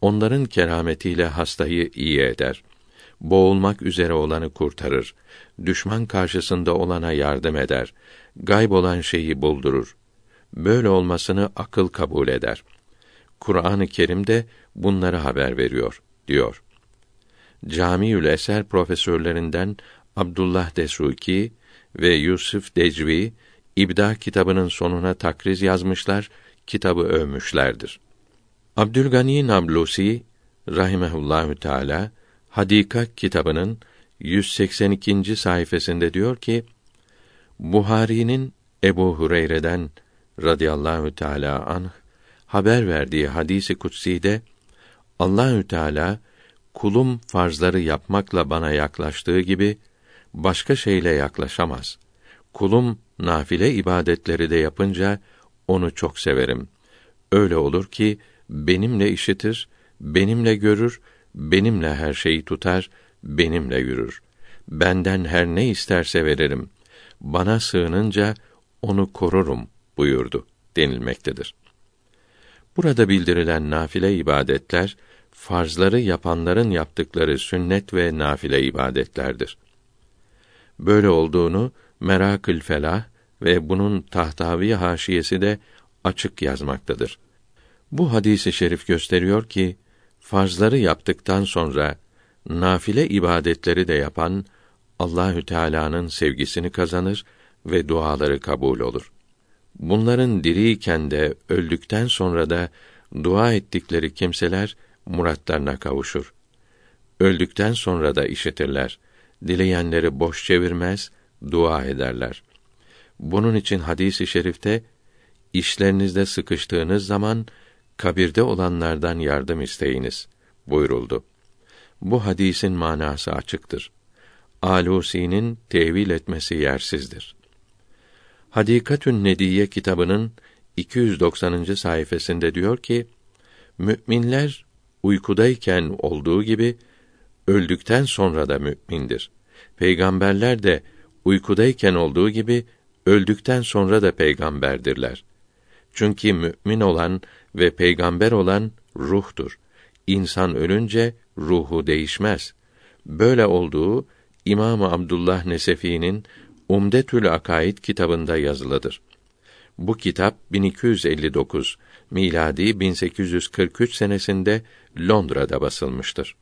onların kerametiyle hastayı iyi eder. Boğulmak üzere olanı kurtarır. Düşman karşısında olana yardım eder. Gayb olan şeyi buldurur. Böyle olmasını akıl kabul eder. Kur'an-ı Kerim de bunları haber veriyor diyor. Camiül Eser profesörlerinden Abdullah Desuki ve Yusuf Decvi İbda kitabının sonuna takriz yazmışlar, kitabı övmüşlerdir. Abdülgani Nablusi rahimehullahü teala Hadika kitabının 182. sayfasında diyor ki Buhari'nin Ebu Hureyre'den radıyallahu teala anh haber verdiği hadisi kutsi'de Allahü Teala kulum farzları yapmakla bana yaklaştığı gibi başka şeyle yaklaşamaz. Kulum nafile ibadetleri de yapınca onu çok severim. Öyle olur ki benimle işitir, benimle görür, benimle her şeyi tutar, benimle yürür. Benden her ne isterse veririm. Bana sığınınca onu korurum buyurdu denilmektedir. Burada bildirilen nafile ibadetler farzları yapanların yaptıkları sünnet ve nafile ibadetlerdir. Böyle olduğunu Merakül Felah ve bunun Tahtavi haşiyesi de açık yazmaktadır. Bu hadisi şerif gösteriyor ki farzları yaptıktan sonra nafile ibadetleri de yapan Allahü Teala'nın sevgisini kazanır ve duaları kabul olur. Bunların diriyken de öldükten sonra da dua ettikleri kimseler muratlarına kavuşur. Öldükten sonra da işitirler. Dileyenleri boş çevirmez, dua ederler. Bunun için hadisi i şerifte işlerinizde sıkıştığınız zaman kabirde olanlardan yardım isteyiniz buyuruldu. Bu hadisin manası açıktır. Alusi'nin tevil etmesi yersizdir. Hadikatün Nediye kitabının 290. sayfasında diyor ki: Müminler uykudayken olduğu gibi öldükten sonra da mümindir. Peygamberler de uykudayken olduğu gibi öldükten sonra da peygamberdirler. Çünkü mümin olan ve peygamber olan ruhtur. İnsan ölünce ruhu değişmez. Böyle olduğu İmam Abdullah Nesefi'nin Umdetül Akaid kitabında yazılıdır. Bu kitap 1259 miladi 1843 senesinde Londra'da basılmıştır.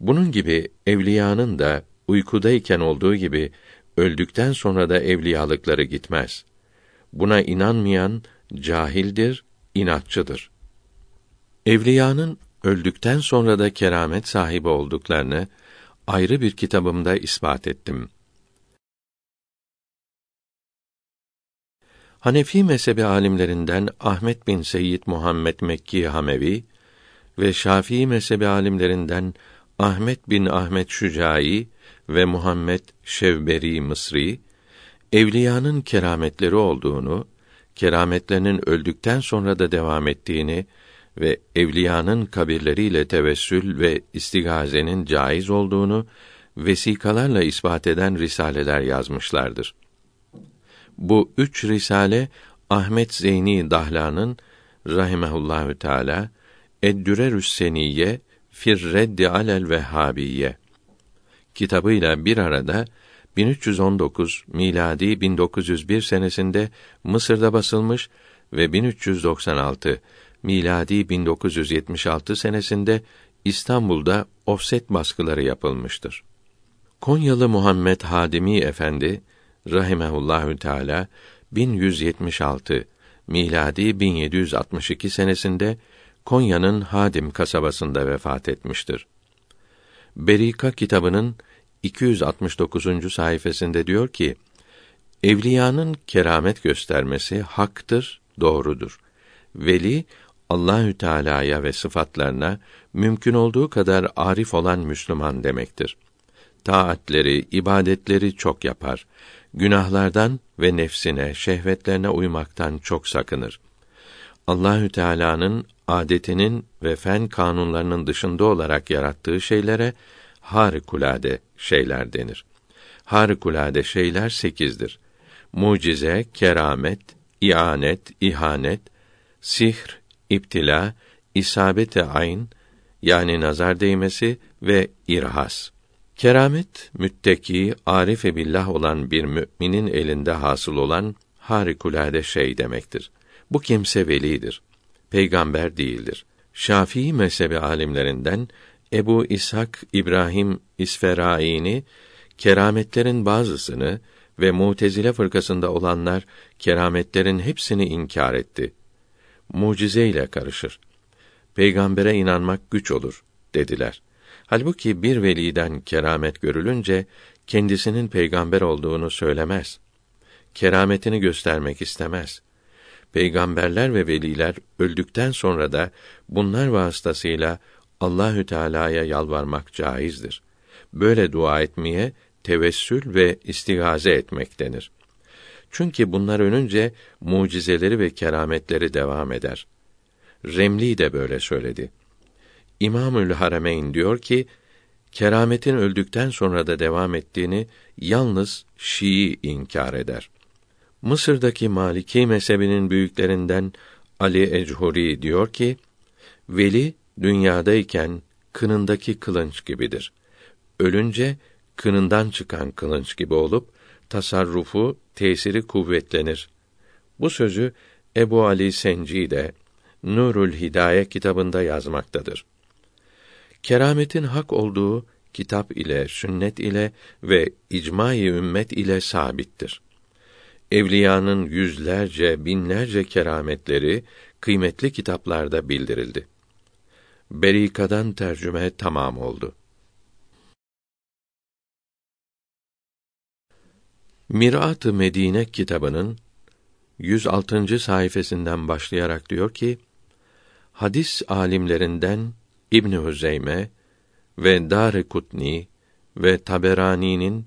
Bunun gibi evliyanın da uykudayken olduğu gibi öldükten sonra da evliyalıkları gitmez. Buna inanmayan cahildir, inatçıdır. Evliyanın öldükten sonra da keramet sahibi olduklarını ayrı bir kitabımda ispat ettim. Hanefi mezhebi alimlerinden Ahmet bin Seyyid Muhammed Mekki Hamevi ve Şafii mezhebi alimlerinden Ahmet bin Ahmet Şucai ve Muhammed Şevberi Mısri evliyanın kerametleri olduğunu, kerametlerinin öldükten sonra da devam ettiğini ve evliyanın kabirleriyle tevessül ve istigazenin caiz olduğunu vesikalarla ispat eden risaleler yazmışlardır. Bu üç risale Ahmet Zeyni Dahlan'ın rahimehullahü teala Eddürerü's Seniyye fir reddi alel vehhabiyye kitabıyla bir arada 1319 miladi 1901 senesinde Mısır'da basılmış ve 1396 miladi 1976 senesinde İstanbul'da ofset baskıları yapılmıştır. Konyalı Muhammed Hadimi Efendi rahimehullahü teala 1176 miladi 1762 senesinde Konya'nın Hadim kasabasında vefat etmiştir. Berika kitabının 269. sayfasında diyor ki: Evliyanın keramet göstermesi haktır, doğrudur. Veli Allahü Teala'ya ve sıfatlarına mümkün olduğu kadar arif olan Müslüman demektir. Taatleri, ibadetleri çok yapar. Günahlardan ve nefsine, şehvetlerine uymaktan çok sakınır. Allahü Teala'nın adetinin ve fen kanunlarının dışında olarak yarattığı şeylere harikulade şeyler denir. Harikulade şeyler sekizdir. Mucize, keramet, ianet, ihanet, sihr, iptila, isabete ayn yani nazar değmesi ve irhas. Keramet mütteki, arife billah olan bir müminin elinde hasıl olan harikulade şey demektir. Bu kimse velidir. Peygamber değildir. Şafii mezhebi alimlerinden Ebu İshak İbrahim İsferaini kerametlerin bazısını ve Mutezile fırkasında olanlar kerametlerin hepsini inkar etti. Mucize ile karışır. Peygambere inanmak güç olur dediler. Halbuki bir veliden keramet görülünce kendisinin peygamber olduğunu söylemez. Kerametini göstermek istemez. Peygamberler ve veliler öldükten sonra da bunlar vasıtasıyla Allahü Teala'ya yalvarmak caizdir. Böyle dua etmeye tevessül ve istigaze etmek denir. Çünkü bunlar önünce mucizeleri ve kerametleri devam eder. Remli de böyle söyledi. İmamül Harameyn diyor ki, kerametin öldükten sonra da devam ettiğini yalnız Şii inkar eder. Mısır'daki Maliki mezhebinin büyüklerinden Ali Echuri diyor ki, veli dünyadayken kınındaki kılınç gibidir. Ölünce kınından çıkan kılınç gibi olup tasarrufu, tesiri kuvvetlenir. Bu sözü Ebu Ali Senci de Nurul Hidaye kitabında yazmaktadır. Kerametin hak olduğu kitap ile, sünnet ile ve icma-i ümmet ile sabittir. Evliyanın yüzlerce, binlerce kerametleri kıymetli kitaplarda bildirildi. Berika'dan tercüme tamam oldu. Mirat-ı Medine kitabının 106. sayfasından başlayarak diyor ki: Hadis alimlerinden İbn Huzeyme ve Dâr-ı ve Taberani'nin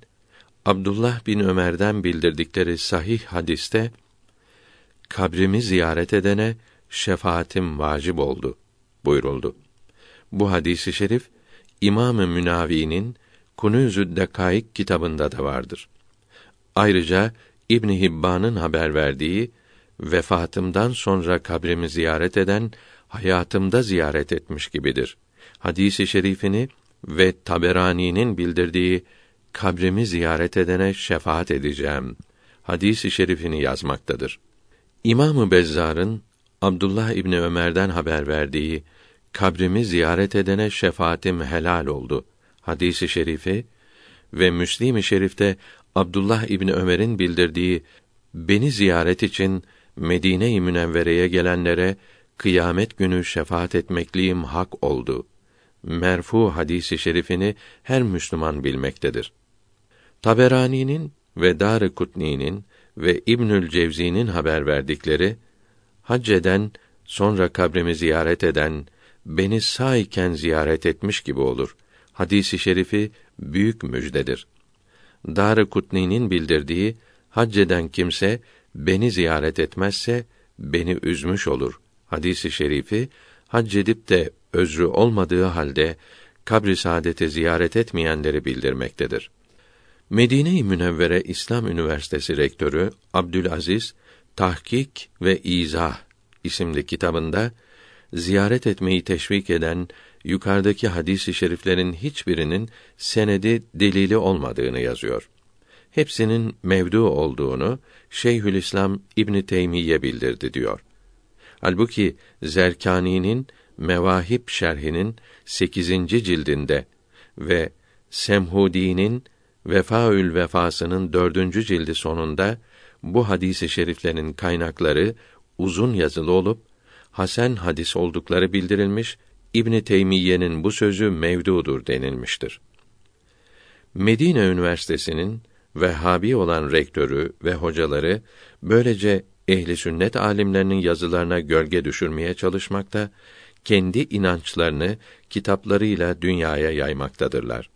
Abdullah bin Ömer'den bildirdikleri sahih hadiste kabrimi ziyaret edene şefaatim vacip oldu buyuruldu. Bu hadisi şerif İmam-ı Münavi'nin Kunûzü Dekaik kitabında da vardır. Ayrıca İbn Hibban'ın haber verdiği vefatımdan sonra kabrimi ziyaret eden hayatımda ziyaret etmiş gibidir. Hadisi şerifini ve Taberani'nin bildirdiği kabrimi ziyaret edene şefaat edeceğim. Hadisi şerifini yazmaktadır. İmamı Bezzar'ın Abdullah İbni Ömer'den haber verdiği kabrimi ziyaret edene şefaatim helal oldu. Hadisi şerifi ve Müslim-i Şerif'te Abdullah İbni Ömer'in bildirdiği beni ziyaret için Medine-i Münevvere'ye gelenlere kıyamet günü şefaat etmekliyim hak oldu. Merfu hadisi şerifini her Müslüman bilmektedir. Taberani'nin ve Dar-ı Kutni'nin ve İbnül Cevzi'nin haber verdikleri hac eden sonra kabrimi ziyaret eden beni sağ iken ziyaret etmiş gibi olur. Hadisi şerifi büyük müjdedir. Dar-ı Kutni'nin bildirdiği hac eden kimse beni ziyaret etmezse beni üzmüş olur. Hadisi şerifi hac edip de özrü olmadığı halde kabri saadeti ziyaret etmeyenleri bildirmektedir. Medine-i Münevvere İslam Üniversitesi rektörü Abdülaziz Tahkik ve İzah isimli kitabında ziyaret etmeyi teşvik eden yukarıdaki hadis-i şeriflerin hiçbirinin senedi delili olmadığını yazıyor. Hepsinin mevdu olduğunu Şeyhülislam İbn Teymiye bildirdi diyor. Halbuki Zerkani'nin Mevahip şerhinin 8. cildinde ve Semhudi'nin Vefaül Vefasının dördüncü cildi sonunda bu hadisi şeriflerin kaynakları uzun yazılı olup hasen hadis oldukları bildirilmiş. İbn Teymiye'nin bu sözü mevdudur denilmiştir. Medine Üniversitesi'nin Vehhabi olan rektörü ve hocaları böylece ehli sünnet alimlerinin yazılarına gölge düşürmeye çalışmakta, kendi inançlarını kitaplarıyla dünyaya yaymaktadırlar.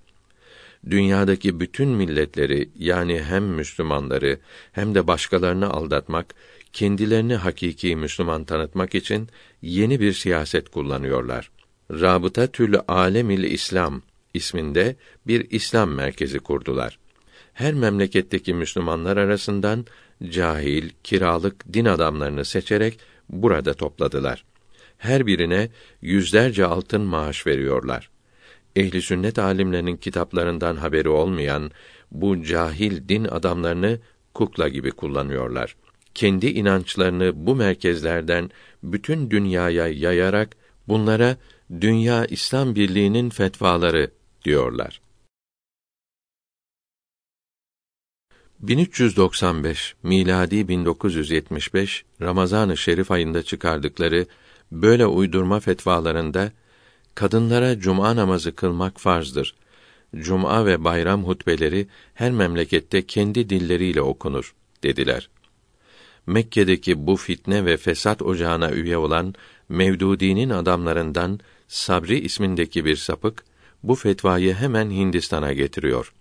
Dünyadaki bütün milletleri yani hem Müslümanları hem de başkalarını aldatmak, kendilerini hakiki Müslüman tanıtmak için yeni bir siyaset kullanıyorlar. Rabıta Tül Alemil İslam isminde bir İslam merkezi kurdular. Her memleketteki Müslümanlar arasından cahil, kiralık din adamlarını seçerek burada topladılar. Her birine yüzlerce altın maaş veriyorlar. Ehli sünnet alimlerinin kitaplarından haberi olmayan bu cahil din adamlarını kukla gibi kullanıyorlar. Kendi inançlarını bu merkezlerden bütün dünyaya yayarak bunlara Dünya İslam Birliği'nin fetvaları diyorlar. 1395 miladi 1975 Ramazan-ı Şerif ayında çıkardıkları böyle uydurma fetvalarında kadınlara cuma namazı kılmak farzdır. Cuma ve bayram hutbeleri her memlekette kendi dilleriyle okunur dediler. Mekke'deki bu fitne ve fesat ocağına üye olan Mevdudi'nin adamlarından Sabri ismindeki bir sapık bu fetvayı hemen Hindistan'a getiriyor.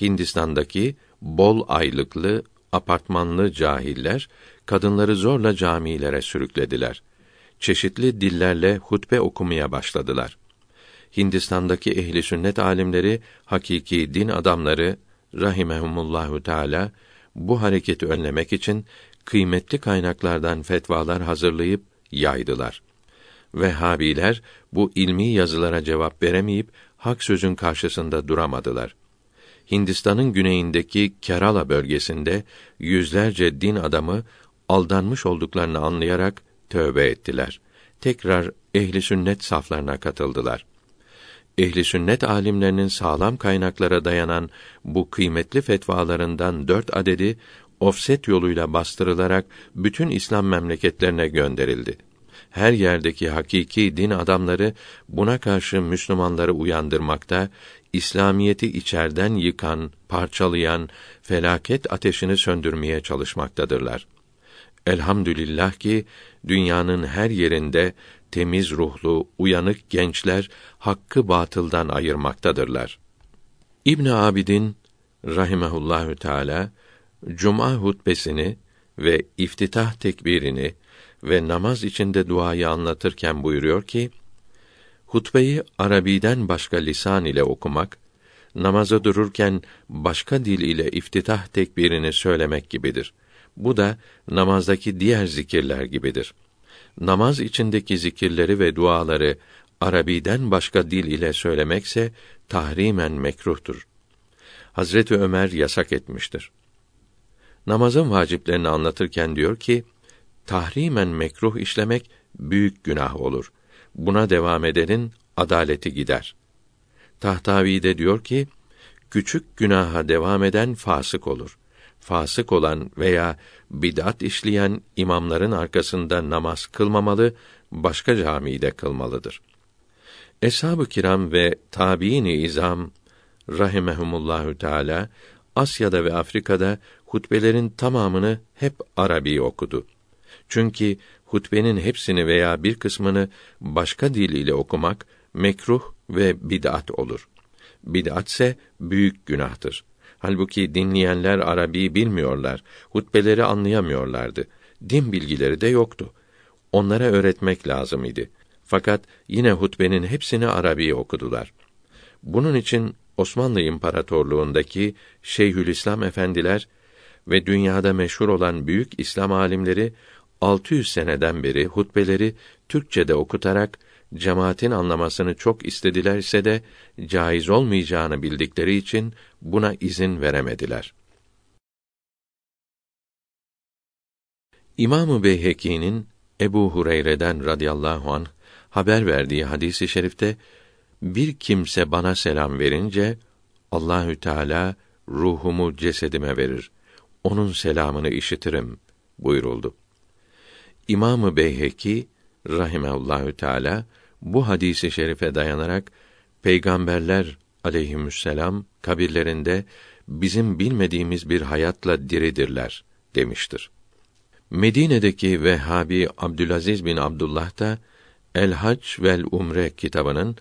Hindistan'daki bol aylıklı, apartmanlı cahiller kadınları zorla camilere sürüklediler. Çeşitli dillerle hutbe okumaya başladılar. Hindistan'daki ehli sünnet alimleri, hakiki din adamları rahimehumullahu teala bu hareketi önlemek için kıymetli kaynaklardan fetvalar hazırlayıp yaydılar. Vehhabiler bu ilmi yazılara cevap veremeyip hak sözün karşısında duramadılar. Hindistan'ın güneyindeki Kerala bölgesinde yüzlerce din adamı aldanmış olduklarını anlayarak tövbe ettiler. Tekrar ehli sünnet saflarına katıldılar. Ehli sünnet alimlerinin sağlam kaynaklara dayanan bu kıymetli fetvalarından dört adedi ofset yoluyla bastırılarak bütün İslam memleketlerine gönderildi. Her yerdeki hakiki din adamları buna karşı Müslümanları uyandırmakta, İslamiyeti içerden yıkan, parçalayan felaket ateşini söndürmeye çalışmaktadırlar. Elhamdülillah ki dünyanın her yerinde temiz ruhlu, uyanık gençler hakkı batıldan ayırmaktadırlar. İbn Abidin rahimehullahü teala cuma hutbesini ve iftitah tekbirini ve namaz içinde duayı anlatırken buyuruyor ki: Hutbeyi Arabiden başka lisan ile okumak, namaza dururken başka dil ile iftitah tekbirini söylemek gibidir. Bu da namazdaki diğer zikirler gibidir. Namaz içindeki zikirleri ve duaları Arabiden başka dil ile söylemekse tahrimen mekruhtur. Hazreti Ömer yasak etmiştir. Namazın vaciplerini anlatırken diyor ki, tahrimen mekruh işlemek büyük günah olur. Buna devam edenin adaleti gider. Tahtavi de diyor ki, küçük günaha devam eden fasık olur. fasık olan veya bid'at işleyen imamların arkasında namaz kılmamalı, başka camide kılmalıdır. Eshab-ı kiram ve tabiini izam rahimehumullahü teala Asya'da ve Afrika'da hutbelerin tamamını hep Arabi okudu. Çünkü hutbenin hepsini veya bir kısmını başka dil ile okumak mekruh ve bid'at olur. Bid'at ise büyük günahtır. Halbuki dinleyenler Arabi bilmiyorlar, hutbeleri anlayamıyorlardı. Din bilgileri de yoktu. Onlara öğretmek lazım idi. Fakat yine hutbenin hepsini Arabi okudular. Bunun için Osmanlı İmparatorluğundaki Şeyhülislam efendiler ve dünyada meşhur olan büyük İslam alimleri 600 seneden beri hutbeleri Türkçede okutarak cemaatin anlamasını çok istedilerse de caiz olmayacağını bildikleri için buna izin veremediler. İmamı Beyheki'nin Ebu Hureyre'den radıyallahu anh haber verdiği hadisi i şerifte bir kimse bana selam verince Allahü Teala ruhumu cesedime verir. Onun selamını işitirim buyuruldu. İmamı Beyheki rahimehullahü teala bu hadisi şerife dayanarak peygamberler aleyhisselam kabirlerinde bizim bilmediğimiz bir hayatla diridirler demiştir. Medine'deki Vehhabi Abdülaziz bin Abdullah da El Hac vel Umre kitabının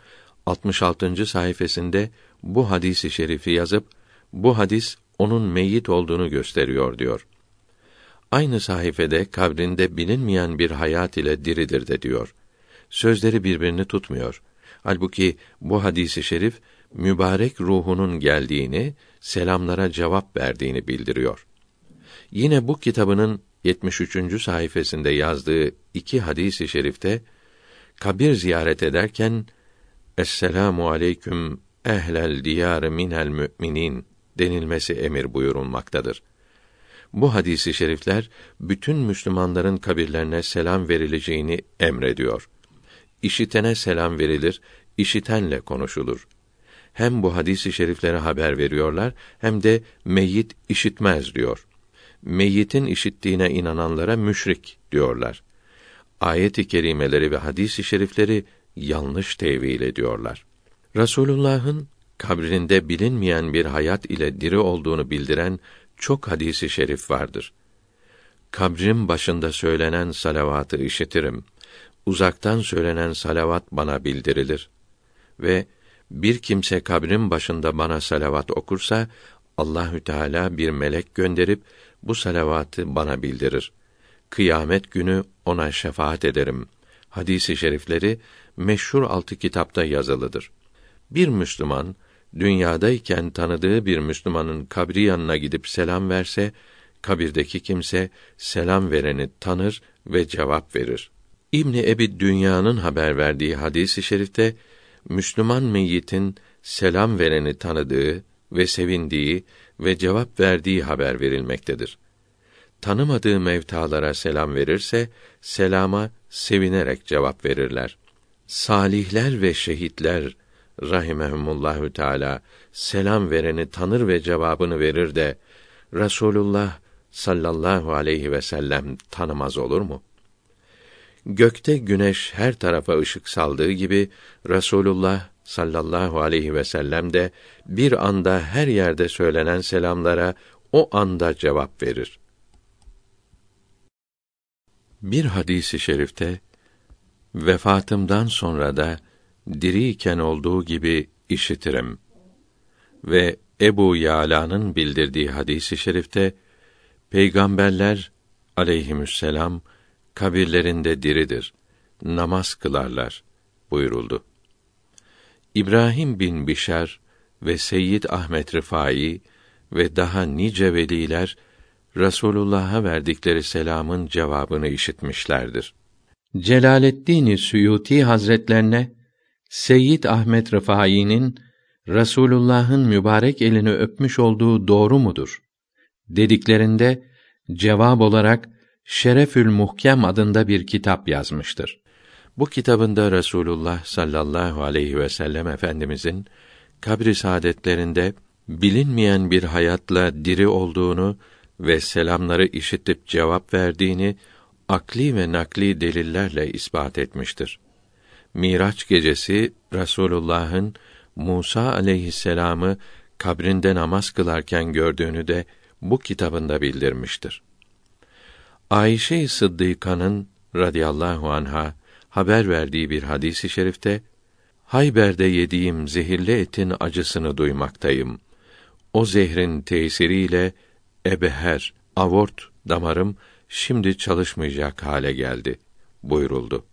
66. sayfasında bu hadisi şerifi yazıp bu hadis onun meyyit olduğunu gösteriyor diyor. Aynı sayfede kabrinde bilinmeyen bir hayat ile diridir de diyor. Sözleri birbirini tutmuyor. Halbuki bu hadisi şerif mübarek ruhunun geldiğini, selamlara cevap verdiğini bildiriyor. Yine bu kitabının 73. sayfasında yazdığı iki hadisi şerifte kabir ziyaret ederken Esselamu aleyküm ehlel diyar minel müminin denilmesi emir buyurulmaktadır. Bu hadisi şerifler bütün Müslümanların kabirlerine selam verileceğini emrediyor. İşitene selam verilir, işitenle konuşulur. Hem bu hadisi şeriflere haber veriyorlar hem de meyyit işitmez diyor. Meyyitin işittiğine inananlara müşrik diyorlar. Ayet-i kerimeleri ve hadis-i şerifleri yanlış tevil ediyorlar. Rasulullah'ın kabrinde bilinmeyen bir hayat ile diri olduğunu bildiren çok hadisi şerif vardır. Kabrim başında söylenen salavatı işitirim. Uzaktan söylenen salavat bana bildirilir. Ve bir kimse kabrim başında bana salavat okursa Allahü Teala bir melek gönderip bu salavatı bana bildirir. Kıyamet günü ona şefaat ederim. Hadisi şerifleri meşhur altı kitapta yazılıdır. Bir Müslüman dünyadayken tanıdığı bir Müslümanın kabri yanına gidip selam verse, kabirdeki kimse selam vereni tanır ve cevap verir. İbni Ebi Dünya'nın haber verdiği hadisi i şerifte Müslüman meyyitin selam vereni tanıdığı ve sevindiği ve cevap verdiği haber verilmektedir. Tanımadığı mevtalara selam verirse selama sevinerek cevap verirler. Salihler ve şehitler rahimehumullahü teala selam vereni tanır ve cevabını verir de Rasulullah sallallahu aleyhi ve sellem tanımaz olur mu? Gökte güneş her tarafa ışık saldığı gibi Rasulullah sallallahu aleyhi ve sellem de bir anda her yerde söylenen selamlara o anda cevap verir. Bir hadisi şerifte vefatımdan sonra da diriyken olduğu gibi işitirim. Ve Ebu Yala'nın bildirdiği hadisi şerifte peygamberler aleyhisselam kabirlerinde diridir. Namaz kılarlar buyuruldu. İbrahim bin Bişar ve Seyyid Ahmet Rıfai ve daha nice veliler Resulullah'a verdikleri selamın cevabını işitmişlerdir. Celaleddin Suyuti Hazretlerine Seyyid Ahmet Rıfai'nin Resulullah'ın mübarek elini öpmüş olduğu doğru mudur? dediklerinde cevap olarak Şerefül Muhkem adında bir kitap yazmıştır. Bu kitabında Resulullah sallallahu aleyhi ve sellem efendimizin kabri saadetlerinde bilinmeyen bir hayatla diri olduğunu ve selamları işitip cevap verdiğini akli ve nakli delillerle ispat etmiştir. Miraç gecesi Rasulullah'ın Musa aleyhisselamı kabrinde namaz kılarken gördüğünü de bu kitabında bildirmiştir. Ayşe-i Sıddıka'nın radıyallahu anha haber verdiği bir hadisi şerifte Hayber'de yediğim zehirli etin acısını duymaktayım. O zehrin tesiriyle ebeher, avort damarım şimdi çalışmayacak hale geldi buyuruldu.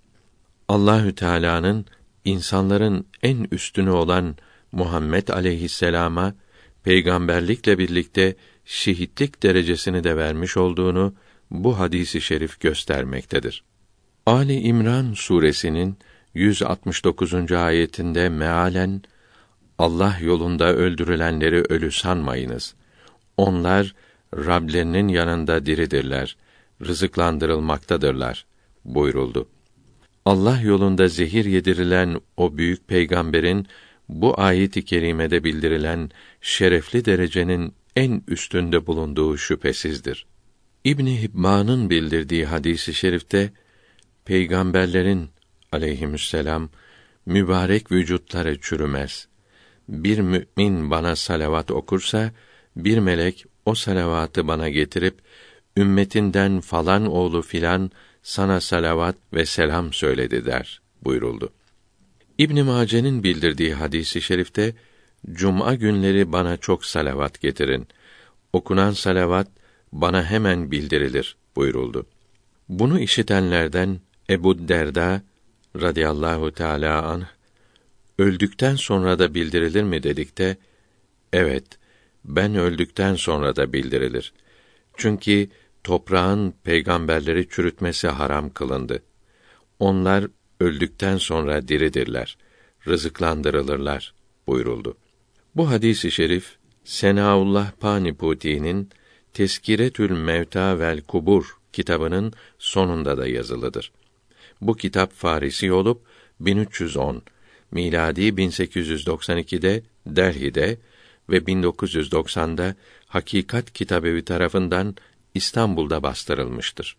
Allahü Teala'nın insanların en üstünü olan Muhammed aleyhisselama peygamberlikle birlikte şehitlik derecesini de vermiş olduğunu bu hadisi şerif göstermektedir. Ali İmran suresinin 169. ayetinde mealen Allah yolunda öldürülenleri ölü sanmayınız. Onlar Rablerinin yanında diridirler, rızıklandırılmaktadırlar buyuruldu. Allah yolunda zehir yedirilen o büyük peygamberin bu ayet-i kerimede bildirilen şerefli derecenin en üstünde bulunduğu şüphesizdir. İbn Hibban'ın bildirdiği hadisi şerifte peygamberlerin aleyhisselam mübarek vücutları çürümez. Bir mümin bana salavat okursa bir melek o salavatı bana getirip ümmetinden falan oğlu filan sana salavat ve selam söyledi der buyuruldu. İbn Mace'nin bildirdiği hadisi şerifte cuma günleri bana çok salavat getirin. Okunan salavat bana hemen bildirilir buyuruldu. Bunu işitenlerden Ebu Derda radıyallahu teala anh öldükten sonra da bildirilir mi dedik de evet ben öldükten sonra da bildirilir. Çünkü toprağın peygamberleri çürütmesi haram kılındı. Onlar öldükten sonra diridirler, rızıklandırılırlar buyuruldu. Bu hadisi şerif Senaullah Paniputi'nin Teskiretül Mevta vel Kubur kitabının sonunda da yazılıdır. Bu kitap Farisi olup 1310 miladi 1892'de Delhi'de ve 1990'da Hakikat Kitabevi tarafından İstanbul'da bastırılmıştır.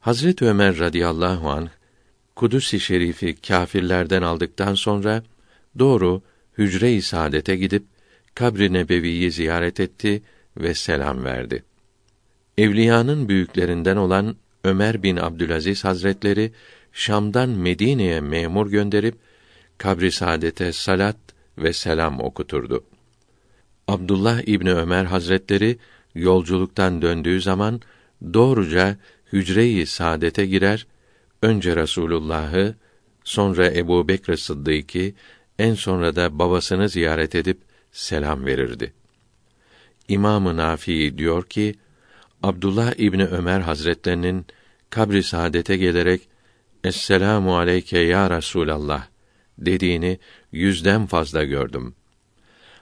Hazret Ömer radıyallahu anh Kudüs-i Şerif'i kâfirlerden aldıktan sonra doğru hücre-i saadete gidip kabri nebeviyi ziyaret etti ve selam verdi. Evliyanın büyüklerinden olan Ömer bin Abdülaziz Hazretleri Şam'dan Medine'ye memur gönderip kabri saadete salat ve selam okuturdu. Abdullah İbni Ömer Hazretleri yolculuktan döndüğü zaman doğruca hücre-i saadete girer, önce Resulullah'ı, sonra Ebu Bekr Sıddık'ı, en sonra da babasını ziyaret edip selam verirdi. İmam-ı Nafi diyor ki, Abdullah İbni Ömer Hazretlerinin kabri saadete gelerek Esselamu aleyke ya Resulallah dediğini yüzden fazla gördüm.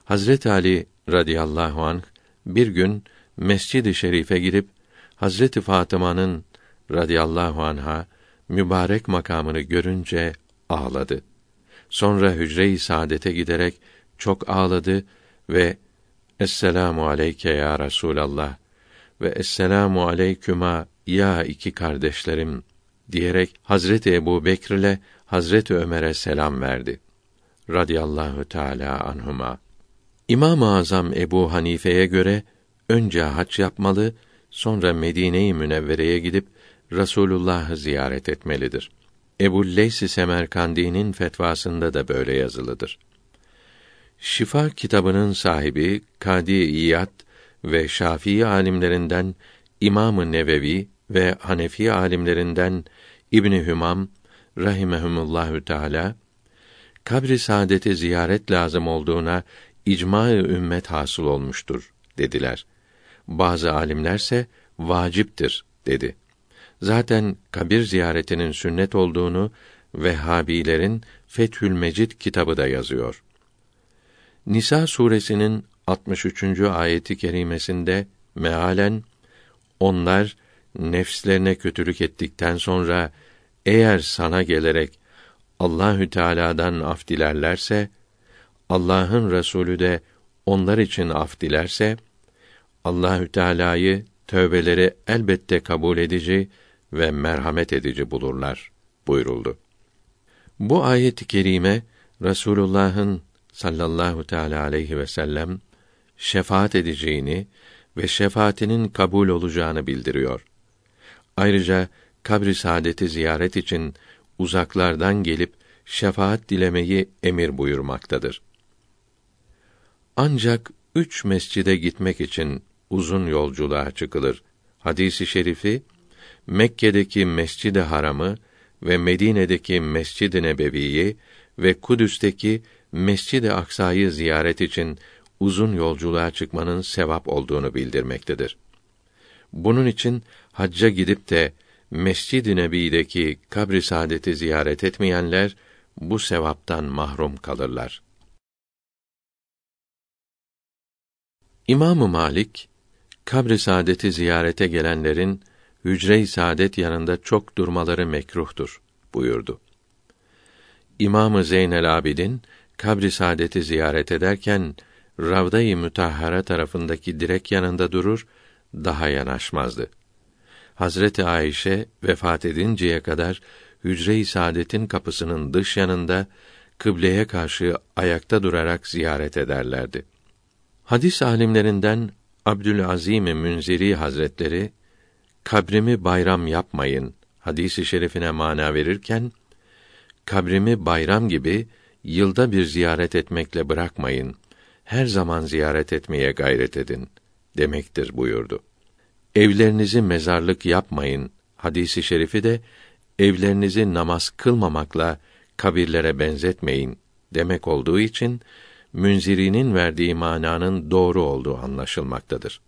Hazret Ali radıyallahu anh bir gün Mescid-i Şerif'e girip Hazreti Fatıma'nın radıyallahu anha mübarek makamını görünce ağladı. Sonra hücre-i saadete giderek çok ağladı ve Esselamu aleyke ya Resulallah ve Esselamu aleyküma ya iki kardeşlerim diyerek Hazreti Ebu Bekr ile Hazreti Ömer'e selam verdi. Radiyallahu teala anhuma. İmam-ı Azam Ebu Hanife'ye göre önce hac yapmalı, sonra Medine-i Münevvere'ye gidip Rasulullah'ı ziyaret etmelidir. Ebu Leys Semerkandi'nin fetvasında da böyle yazılıdır. Şifa kitabının sahibi Kadi İyad ve Şafii alimlerinden İmam-ı Nevevi ve Hanefi alimlerinden İbni Hümam rahimehumullahü teala kabri saadeti ziyaret lazım olduğuna icma-ı ümmet hasıl olmuştur dediler. Bazı alimlerse vaciptir dedi. Zaten kabir ziyaretinin sünnet olduğunu Vehhabilerin Fethül Mecid kitabı da yazıyor. Nisa suresinin 63. ayeti kerimesinde mealen onlar nefslerine kötülük ettikten sonra eğer sana gelerek Allahü Teala'dan af dilerlerse Allah'ın Resulü de onlar için af dilerse Allahü Teala'yı tövbeleri elbette kabul edici ve merhamet edici bulurlar buyuruldu. Bu ayet-i kerime Resulullah'ın sallallahu teala aleyhi ve sellem şefaat edeceğini ve şefaatinin kabul olacağını bildiriyor. Ayrıca kabri saadeti ziyaret için uzaklardan gelip şefaat dilemeyi emir buyurmaktadır. Ancak üç mescide gitmek için uzun yolculuğa çıkılır. Hadisi şerifi Mekke'deki Mescid-i Haram'ı ve Medine'deki Mescid-i Nebevi'yi ve Kudüs'teki Mescid-i Aksa'yı ziyaret için uzun yolculuğa çıkmanın sevap olduğunu bildirmektedir. Bunun için hacca gidip de Mescid-i Nebi'deki kabri saadeti ziyaret etmeyenler bu sevaptan mahrum kalırlar. İmam Malik kabri saadeti ziyarete gelenlerin hücre-i saadet yanında çok durmaları mekruhtur buyurdu. İmamı Zeynel Abidin kabri saadeti ziyaret ederken Ravda-i Mütahhara tarafındaki direk yanında durur, daha yanaşmazdı. Hazreti Ayşe vefat edinceye kadar hücre-i saadetin kapısının dış yanında kıbleye karşı ayakta durarak ziyaret ederlerdi. Hadis alimlerinden Abdülazim Münziri Hazretleri kabrimi bayram yapmayın hadisi şerifine mana verirken kabrimi bayram gibi yılda bir ziyaret etmekle bırakmayın. Her zaman ziyaret etmeye gayret edin demektir buyurdu. Evlerinizi mezarlık yapmayın hadisi şerifi de evlerinizi namaz kılmamakla kabirlere benzetmeyin demek olduğu için Münziri'nin verdiği mananın doğru olduğu anlaşılmaktadır.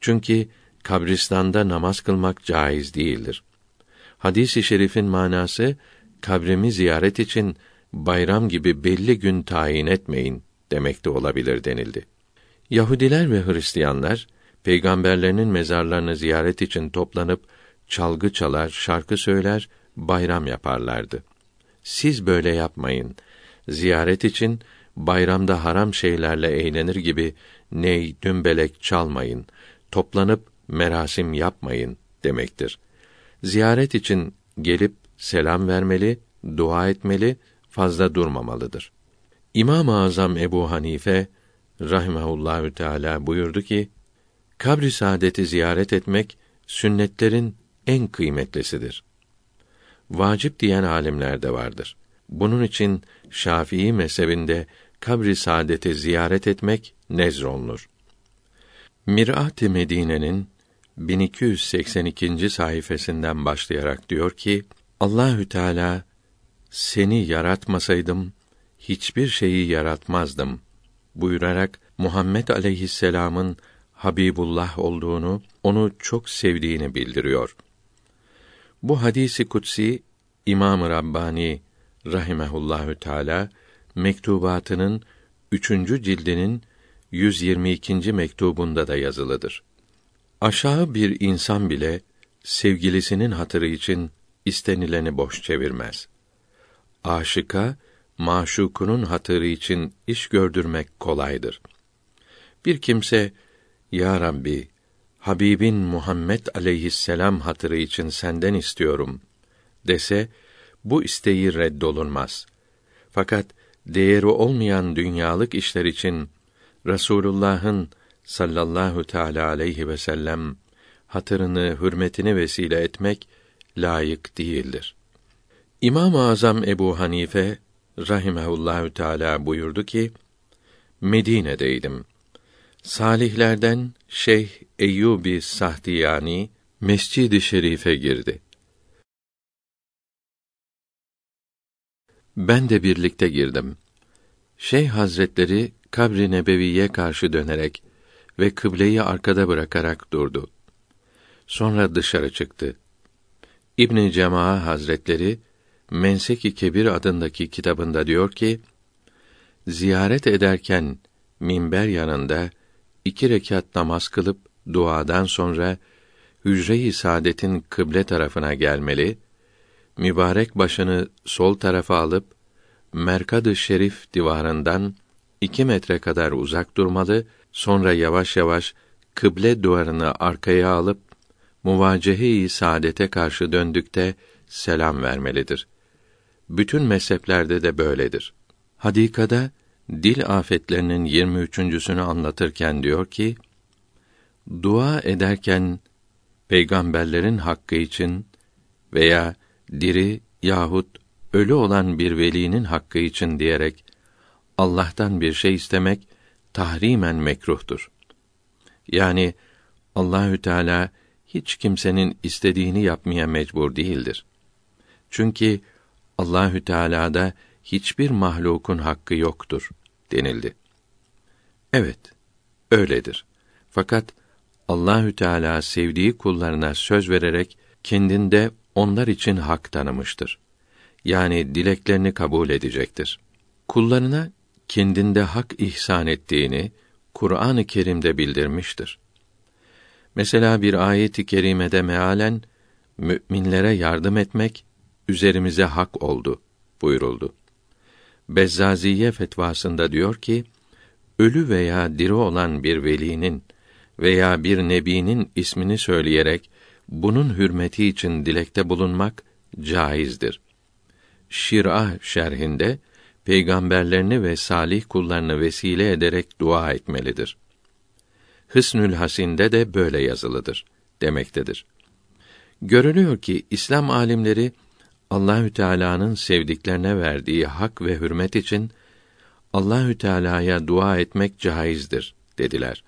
Çünkü kabristanda namaz kılmak caiz değildir. Hadis-i şerifin manası kabrimi ziyaret için bayram gibi belli gün tayin etmeyin demekte olabilir denildi. Yahudiler ve Hristiyanlar peygamberlerinin mezarlarını ziyaret için toplanıp çalgı çalar, şarkı söyler, bayram yaparlardı. Siz böyle yapmayın. Ziyaret için bayramda haram şeylerle eğlenir gibi ney, dümbelek çalmayın. Toplanıp merasim yapmayın demektir. Ziyaret için gelip selam vermeli, dua etmeli, fazla durmamalıdır. İmam-ı Azam Ebu Hanife rahimehullahü teala buyurdu ki: Kabri saadeti ziyaret etmek sünnetlerin en kıymetlisidir. Vacip diyen alimler de vardır. Bunun için Şafii mezhebinde kabri saadeti ziyaret etmek nezrolunur. Mirat-ı Medine'nin 1282. sayfasından başlayarak diyor ki: Allahü Teala seni yaratmasaydım hiçbir şeyi yaratmazdım buyurarak Muhammed aleyhisselam'ın Habibullah olduğunu, onu çok sevdiğini bildiriyor. Bu hadisi kutsi İmam-ı Rabbani rahimehullahü teala mektubatının üçüncü cildinin 122. mektubunda da yazılıdır. Aşağı bir insan bile sevgilisinin hatırı için istenileni boş çevirmez. Aşıka maşukunun hatırı için iş gördürmek kolaydır. Bir kimse ya Rabbi Habibin Muhammed aleyhisselam hatırı için senden istiyorum dese bu isteği reddolunmaz. Fakat değeri olmayan dünyalık işler için Resulullah'ın sallallahu teala aleyhi ve sellem hatırını, hürmetini vesile etmek layık değildir. İmam-ı Azam Ebu Hanife rahimehullahü teala buyurdu ki: Medine'deydim. Salihlerden Şeyh Eyyubi Sahtiyani Mescid-i Şerif'e girdi. Ben de birlikte girdim. Şeyh Hazretleri kabri nebeviye karşı dönerek ve kıbleyi arkada bırakarak durdu. Sonra dışarı çıktı. İbn Cemaa Hazretleri Mensek-i Kebir adındaki kitabında diyor ki: Ziyaret ederken minber yanında iki rekat namaz kılıp duadan sonra hücre-i saadetin kıble tarafına gelmeli, mübarek başını sol tarafa alıp Merkad-ı Şerif divarından iki metre kadar uzak durmalı, sonra yavaş yavaş kıble duvarını arkaya alıp muvacehe-i saadete karşı döndükte selam vermelidir. Bütün mezheplerde de böyledir. Hadikada dil afetlerinin 23.sünü anlatırken diyor ki: Dua ederken peygamberlerin hakkı için veya diri yahut ölü olan bir velinin hakkı için diyerek Allah'tan bir şey istemek tahrimen mekruhtur. Yani Allahü Teala hiç kimsenin istediğini yapmaya mecbur değildir. Çünkü Allahü Teala'da hiçbir mahlukun hakkı yoktur denildi. Evet, öyledir. Fakat Allahü Teala sevdiği kullarına söz vererek kendinde onlar için hak tanımıştır. Yani dileklerini kabul edecektir. Kullarına kendinde hak ihsan ettiğini Kur'an-ı Kerim'de bildirmiştir. Mesela bir ayet-i kerimede mealen müminlere yardım etmek üzerimize hak oldu buyuruldu. Bezzaziye fetvasında diyor ki, ölü veya diri olan bir velinin veya bir nebinin ismini söyleyerek bunun hürmeti için dilekte bulunmak caizdir. Şir'a şerhinde peygamberlerini ve salih kullarını vesile ederek dua etmelidir. Hısnül Hasin'de de böyle yazılıdır demektedir. Görülüyor ki İslam alimleri Allahü Teala'nın sevdiklerine verdiği hak ve hürmet için Allahü Teala'ya dua etmek caizdir dediler.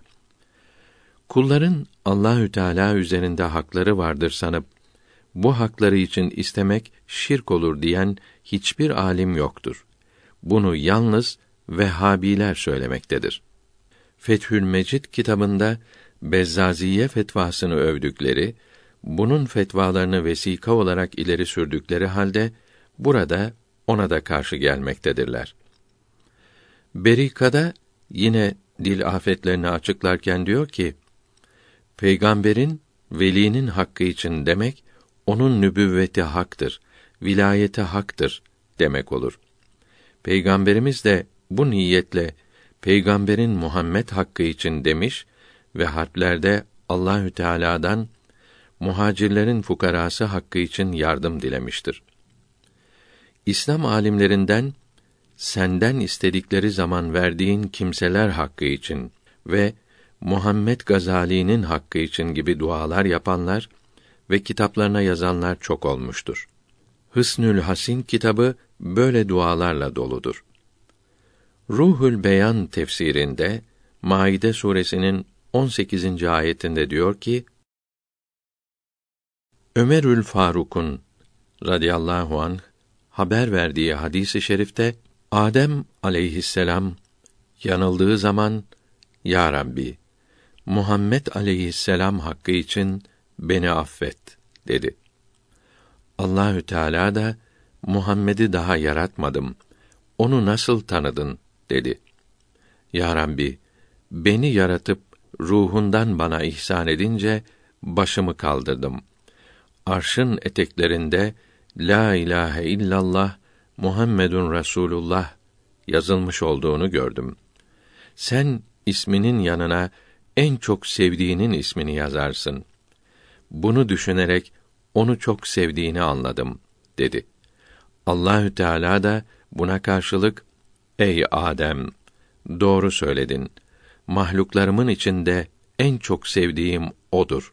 Kulların Allahü Teala üzerinde hakları vardır sanıp bu hakları için istemek şirk olur diyen hiçbir alim yoktur. Bunu yalnız Vehhabiler söylemektedir. Fethül Mecid kitabında Bezzaziye fetvasını övdükleri, bunun fetvalarını vesika olarak ileri sürdükleri halde burada ona da karşı gelmektedirler. Berikada yine dil afetlerini açıklarken diyor ki: Peygamberin velinin hakkı için demek onun nübüvveti haktır, vilayeti haktır demek olur. Peygamberimiz de bu niyetle peygamberin Muhammed hakkı için demiş ve harplerde Allahü Teala'dan muhacirlerin fukarası hakkı için yardım dilemiştir. İslam alimlerinden senden istedikleri zaman verdiğin kimseler hakkı için ve Muhammed Gazali'nin hakkı için gibi dualar yapanlar ve kitaplarına yazanlar çok olmuştur. Hısnül Hasin kitabı böyle dualarla doludur. Ruhul Beyan tefsirinde Maide suresinin 18. ayetinde diyor ki: Ömerül Faruk'un radıyallahu anh haber verdiği hadisi i şerifte Adem aleyhisselam yanıldığı zaman ya Rabbi Muhammed aleyhisselam hakkı için beni affet dedi. Allahü Teala da Muhammed'i daha yaratmadım. Onu nasıl tanıdın dedi. Ya Rabbi, beni yaratıp ruhundan bana ihsan edince başımı kaldırdım. Arşın eteklerinde La ilahe illallah Muhammedun Resulullah yazılmış olduğunu gördüm. Sen isminin yanına en çok sevdiğinin ismini yazarsın. Bunu düşünerek onu çok sevdiğini anladım dedi. Allahü Teala da buna karşılık ey Adem doğru söyledin. Mahluklarımın içinde en çok sevdiğim odur.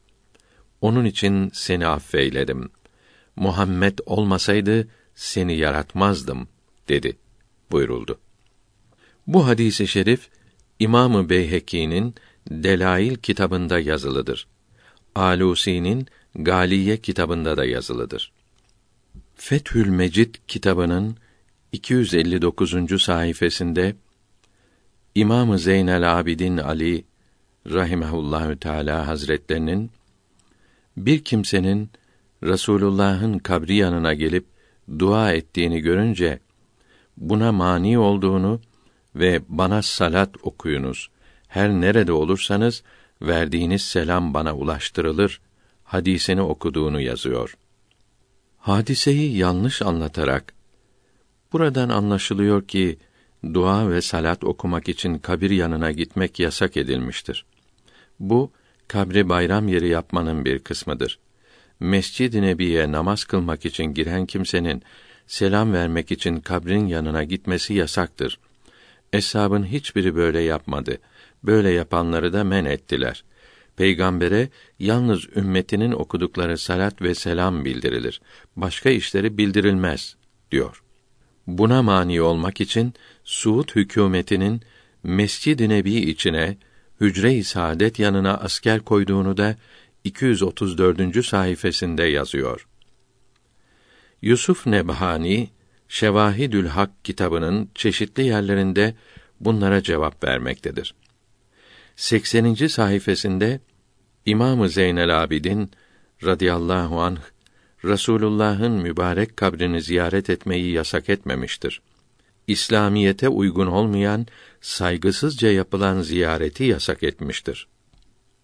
Onun için seni affeyledim. Muhammed olmasaydı seni yaratmazdım dedi buyuruldu. Bu hadisi şerif İmamı Beyheki'nin Delail kitabında yazılıdır. Alusi'nin Galiye kitabında da yazılıdır. Fethül Mecid kitabının 259. sayfasında İmamı Zeynel Abidin Ali rahimehullahü teala hazretlerinin bir kimsenin Resulullah'ın kabri yanına gelip dua ettiğini görünce buna mani olduğunu ve bana salat okuyunuz. Her nerede olursanız verdiğiniz selam bana ulaştırılır hadisini okuduğunu yazıyor. Hadiseyi yanlış anlatarak buradan anlaşılıyor ki dua ve salat okumak için kabir yanına gitmek yasak edilmiştir. Bu kabri bayram yeri yapmanın bir kısmıdır. Mescid-i Nebi'ye namaz kılmak için giren kimsenin selam vermek için kabrin yanına gitmesi yasaktır. Eshabın hiçbiri böyle yapmadı. Böyle yapanları da men ettiler. Peygambere yalnız ümmetinin okudukları salat ve selam bildirilir. Başka işleri bildirilmez diyor. Buna mani olmak için Suud hükümetinin Mescid-i Nebi içine hücre-i saadet yanına asker koyduğunu da 234. sayfasında yazıyor. Yusuf Nebhani Şevahidül Hak kitabının çeşitli yerlerinde bunlara cevap vermektedir. 80. sayfasında İmam-ı Zeynel Abidin radıyallahu anh Rasulullah'ın mübarek kabrini ziyaret etmeyi yasak etmemiştir. İslamiyete uygun olmayan, saygısızca yapılan ziyareti yasak etmiştir.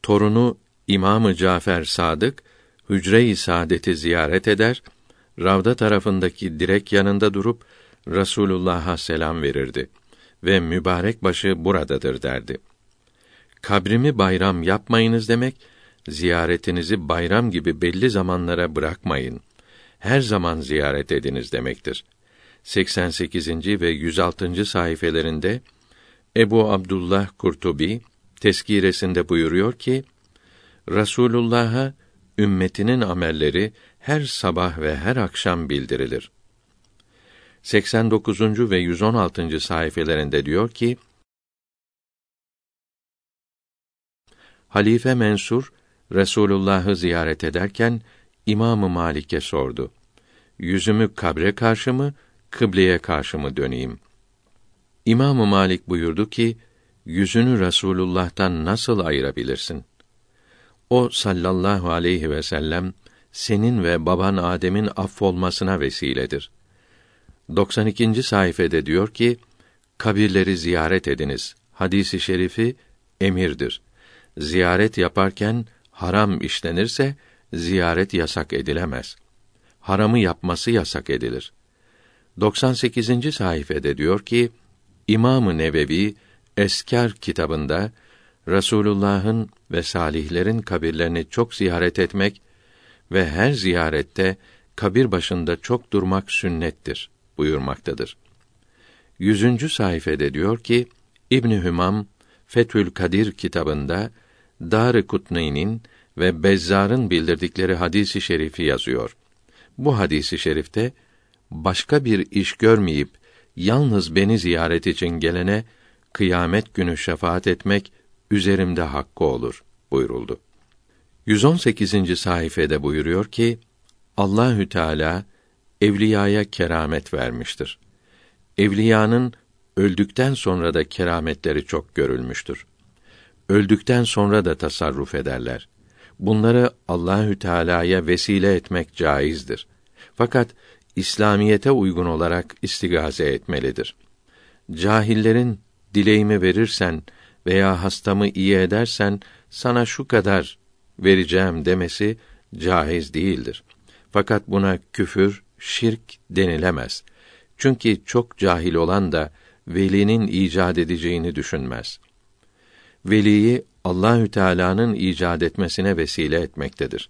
Torunu İmamı Cafer Sadık hücre-i saadeti ziyaret eder, Ravda tarafındaki direk yanında durup Rasulullah'a selam verirdi ve mübarek başı buradadır derdi. Kabrimi bayram yapmayınız demek, ziyaretinizi bayram gibi belli zamanlara bırakmayın. Her zaman ziyaret ediniz demektir. 88. ve 106. sayfelerinde Ebu Abdullah Kurtubi teskiresinde buyuruyor ki Rasulullah'a ümmetinin amelleri her sabah ve her akşam bildirilir. 89. ve 116. sayfelerinde diyor ki Halife Mensur Resulullah'ı ziyaret ederken İmamı Malik'e sordu. Yüzümü kabre karşı mı, kıbleye karşı mı döneyim? İmamı Malik buyurdu ki, yüzünü Resulullah'tan nasıl ayırabilirsin? O sallallahu aleyhi ve sellem senin ve baban Adem'in affolmasına vesiledir. 92. sayfede diyor ki, kabirleri ziyaret ediniz. Hadisi şerifi emirdir. Ziyaret yaparken haram işlenirse ziyaret yasak edilemez. Haramı yapması yasak edilir. 98. sayfede diyor ki İmam-ı Nevevi Eskar kitabında Rasulullah'ın ve salihlerin kabirlerini çok ziyaret etmek ve her ziyarette kabir başında çok durmak sünnettir buyurmaktadır. Yüzüncü sayfede diyor ki İbn Hümam Fetül Kadir kitabında Dar-ı Kutney'nin ve Bezzar'ın bildirdikleri hadisi şerifi yazıyor. Bu hadisi şerifte başka bir iş görmeyip yalnız beni ziyaret için gelene kıyamet günü şefaat etmek üzerimde hakkı olur buyuruldu. 118. sayfede buyuruyor ki Allahü Teala evliyaya keramet vermiştir. Evliyanın öldükten sonra da kerametleri çok görülmüştür. Öldükten sonra da tasarruf ederler. Bunları Allahü Teala'ya vesile etmek caizdir. Fakat İslamiyete uygun olarak istigaze etmelidir. Cahillerin dileğimi verirsen veya hastamı iyi edersen sana şu kadar vereceğim demesi caiz değildir. Fakat buna küfür, şirk denilemez. Çünkü çok cahil olan da velinin icat edeceğini düşünmez. Veliyi Allahü Teala'nın icat etmesine vesile etmektedir.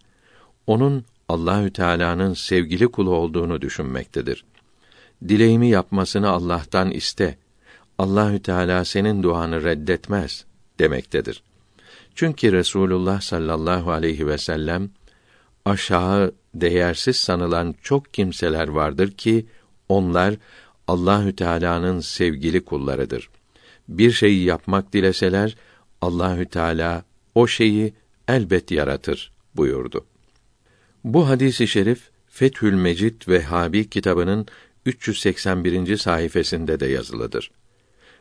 Onun Allahü Teala'nın sevgili kulu olduğunu düşünmektedir. Dileğimi yapmasını Allah'tan iste. Allahü Teala senin duanı reddetmez demektedir. Çünkü Resulullah sallallahu aleyhi ve sellem aşağı değersiz sanılan çok kimseler vardır ki onlar Allahü Teala'nın sevgili kullarıdır. Bir şeyi yapmak dileseler Allahü Teala o şeyi elbet yaratır buyurdu. Bu hadisi şerif Fethül Mecid ve Habi kitabının 381. sayfasında da yazılıdır.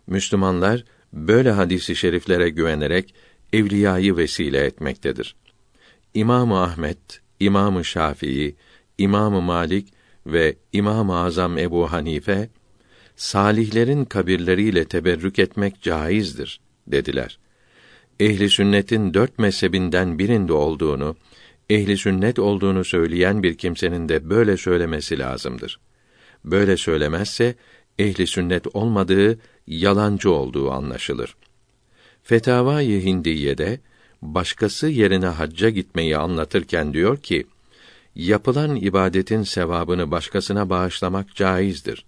Müslümanlar böyle hadisi şeriflere güvenerek evliyayı vesile etmektedir. İmam Ahmet, İmam Şafii, İmam Malik ve İmam Azam Ebu Hanife salihlerin kabirleriyle teberrük etmek caizdir dediler. Ehli sünnetin dört mezhebinden birinde olduğunu, ehli sünnet olduğunu söyleyen bir kimsenin de böyle söylemesi lazımdır. Böyle söylemezse ehli sünnet olmadığı yalancı olduğu anlaşılır. Fetavai Hindiye'de başkası yerine hacca gitmeyi anlatırken diyor ki, yapılan ibadetin sevabını başkasına bağışlamak caizdir.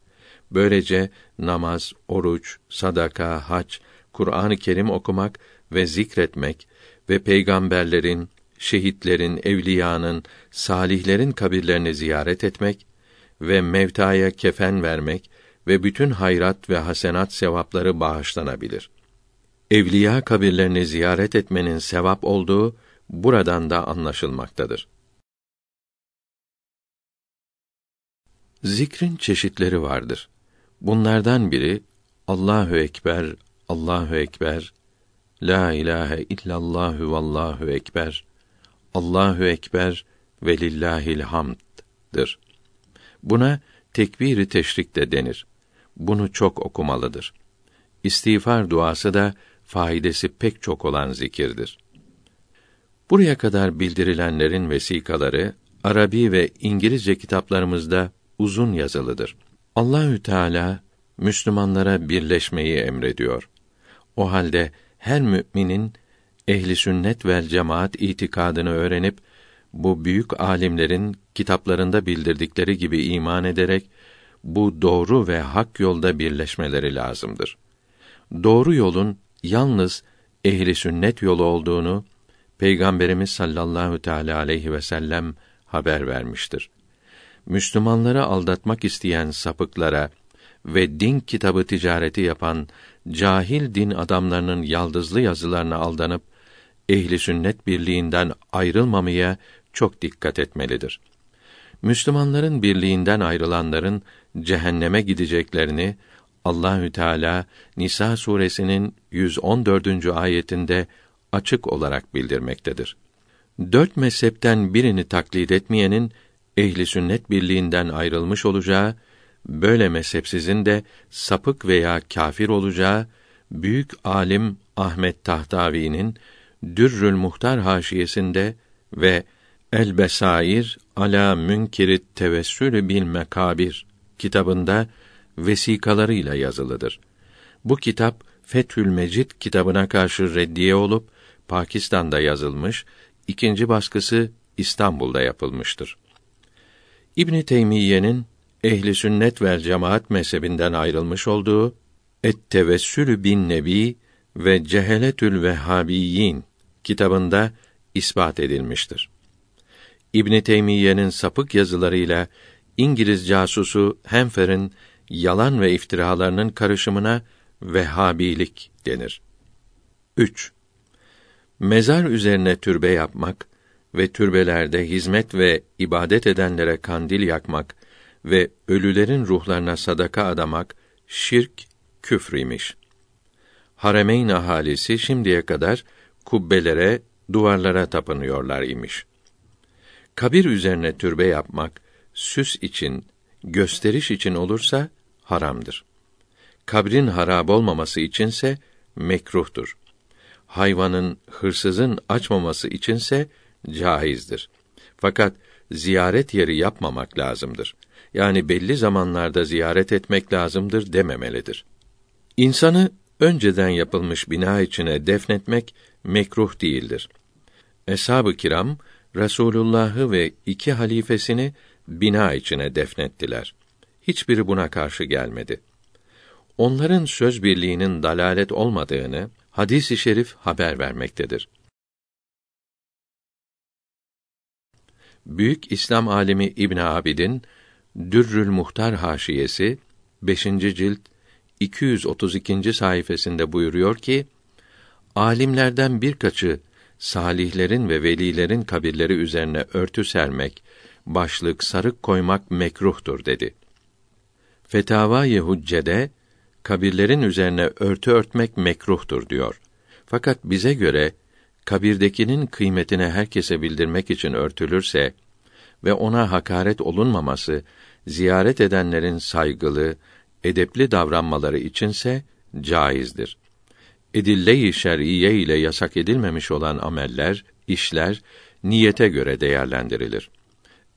Böylece namaz, oruç, sadaka, hac, Kur'an-ı Kerim okumak ve zikretmek ve peygamberlerin, şehitlerin, evliyanın, salihlerin kabirlerini ziyaret etmek ve mevtaya kefen vermek ve bütün hayrat ve hasenat sevapları bağışlanabilir. Evliya kabirlerini ziyaret etmenin sevap olduğu buradan da anlaşılmaktadır. Zikrin çeşitleri vardır. Bunlardan biri Allahu ekber, Allahu ekber, La ilahe illallahu vallahu ekber, Allahu ekber ve lillahil hamd'dır. Buna tekbiri teşrik de denir. Bunu çok okumalıdır. İstiğfar duası da faydası pek çok olan zikirdir. Buraya kadar bildirilenlerin vesikaları Arabi ve İngilizce kitaplarımızda uzun yazılıdır. Allahü Teala Müslümanlara birleşmeyi emrediyor. O halde her müminin ehli sünnet vel cemaat itikadını öğrenip bu büyük alimlerin kitaplarında bildirdikleri gibi iman ederek bu doğru ve hak yolda birleşmeleri lazımdır. Doğru yolun yalnız ehli sünnet yolu olduğunu Peygamberimiz sallallahu teala aleyhi ve sellem haber vermiştir. Müslümanları aldatmak isteyen sapıklara ve din kitabı ticareti yapan cahil din adamlarının yaldızlı yazılarına aldanıp ehli sünnet birliğinden ayrılmamaya çok dikkat etmelidir. Müslümanların birliğinden ayrılanların cehenneme gideceklerini Allahü Teala Nisa suresinin 114. ayetinde açık olarak bildirmektedir. Dört mezhepten birini taklit etmeyenin ehli sünnet birliğinden ayrılmış olacağı, böyle mezhepsizin de sapık veya kafir olacağı büyük alim Ahmet Tahtavi'nin Dürrül Muhtar haşiyesinde ve El Besair ala Münkirit Tevessül bil Mekabir kitabında vesikalarıyla yazılıdır. Bu kitap Fethül Mecid kitabına karşı reddiye olup Pakistan'da yazılmış, ikinci baskısı İstanbul'da yapılmıştır. İbn Teymiyye'nin ehli sünnet ve cemaat mezhebinden ayrılmış olduğu Et Tevessülü bin Nebi ve Ceheletül Vehhabiyyin kitabında ispat edilmiştir. İbn Teymiyye'nin sapık yazılarıyla İngiliz casusu Hemfer'in yalan ve iftiralarının karışımına Vehhabilik denir. 3. Mezar üzerine türbe yapmak ve türbelerde hizmet ve ibadet edenlere kandil yakmak ve ölülerin ruhlarına sadaka adamak şirk, küfr imiş. Haremeyn ahalisi şimdiye kadar kubbelere, duvarlara tapınıyorlar imiş. Kabir üzerine türbe yapmak süs için, gösteriş için olursa haramdır. Kabrin harab olmaması içinse mekruhtur. Hayvanın, hırsızın açmaması içinse caizdir. Fakat ziyaret yeri yapmamak lazımdır. Yani belli zamanlarda ziyaret etmek lazımdır dememelidir. İnsanı önceden yapılmış bina içine defnetmek mekruh değildir. Eshab-ı kiram Resulullah'ı ve iki halifesini bina içine defnettiler. Hiçbiri buna karşı gelmedi. Onların söz birliğinin dalalet olmadığını hadis-i şerif haber vermektedir. Büyük İslam alimi İbn Abidin Dürrül Muhtar haşiyesi 5. cilt 232. sayfasında buyuruyor ki alimlerden birkaçı salihlerin ve velilerin kabirleri üzerine örtü sermek, başlık, sarık koymak mekruhtur dedi. Fetavâ-i Hucce'de kabirlerin üzerine örtü örtmek mekruhtur diyor. Fakat bize göre kabirdekinin kıymetini herkese bildirmek için örtülürse ve ona hakaret olunmaması, ziyaret edenlerin saygılı, edepli davranmaları içinse caizdir. Edille-i şer'iye ile yasak edilmemiş olan ameller, işler niyete göre değerlendirilir.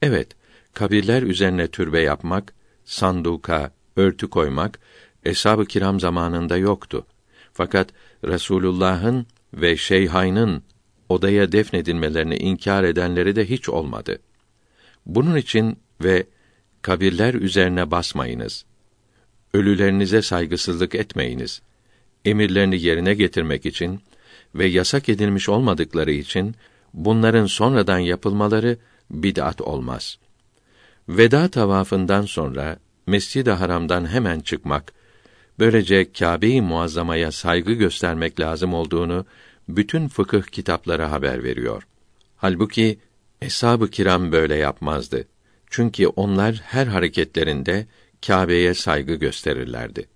Evet, kabirler üzerine türbe yapmak, sanduka, örtü koymak eshab-ı kiram zamanında yoktu. Fakat Resulullah'ın ve Şeyhayn'ın odaya defnedilmelerini inkar edenleri de hiç olmadı. Bunun için ve kabirler üzerine basmayınız. Ölülerinize saygısızlık etmeyiniz. Emirlerini yerine getirmek için ve yasak edilmiş olmadıkları için bunların sonradan yapılmaları bid'at olmaz. Veda tavafından sonra Mescid-i Haram'dan hemen çıkmak, böylece Kâbe-i Muazzama'ya saygı göstermek lazım olduğunu bütün fıkıh kitapları haber veriyor. Halbuki eshab-ı kiram böyle yapmazdı. Çünkü onlar her hareketlerinde Kâbe'ye saygı gösterirlerdi.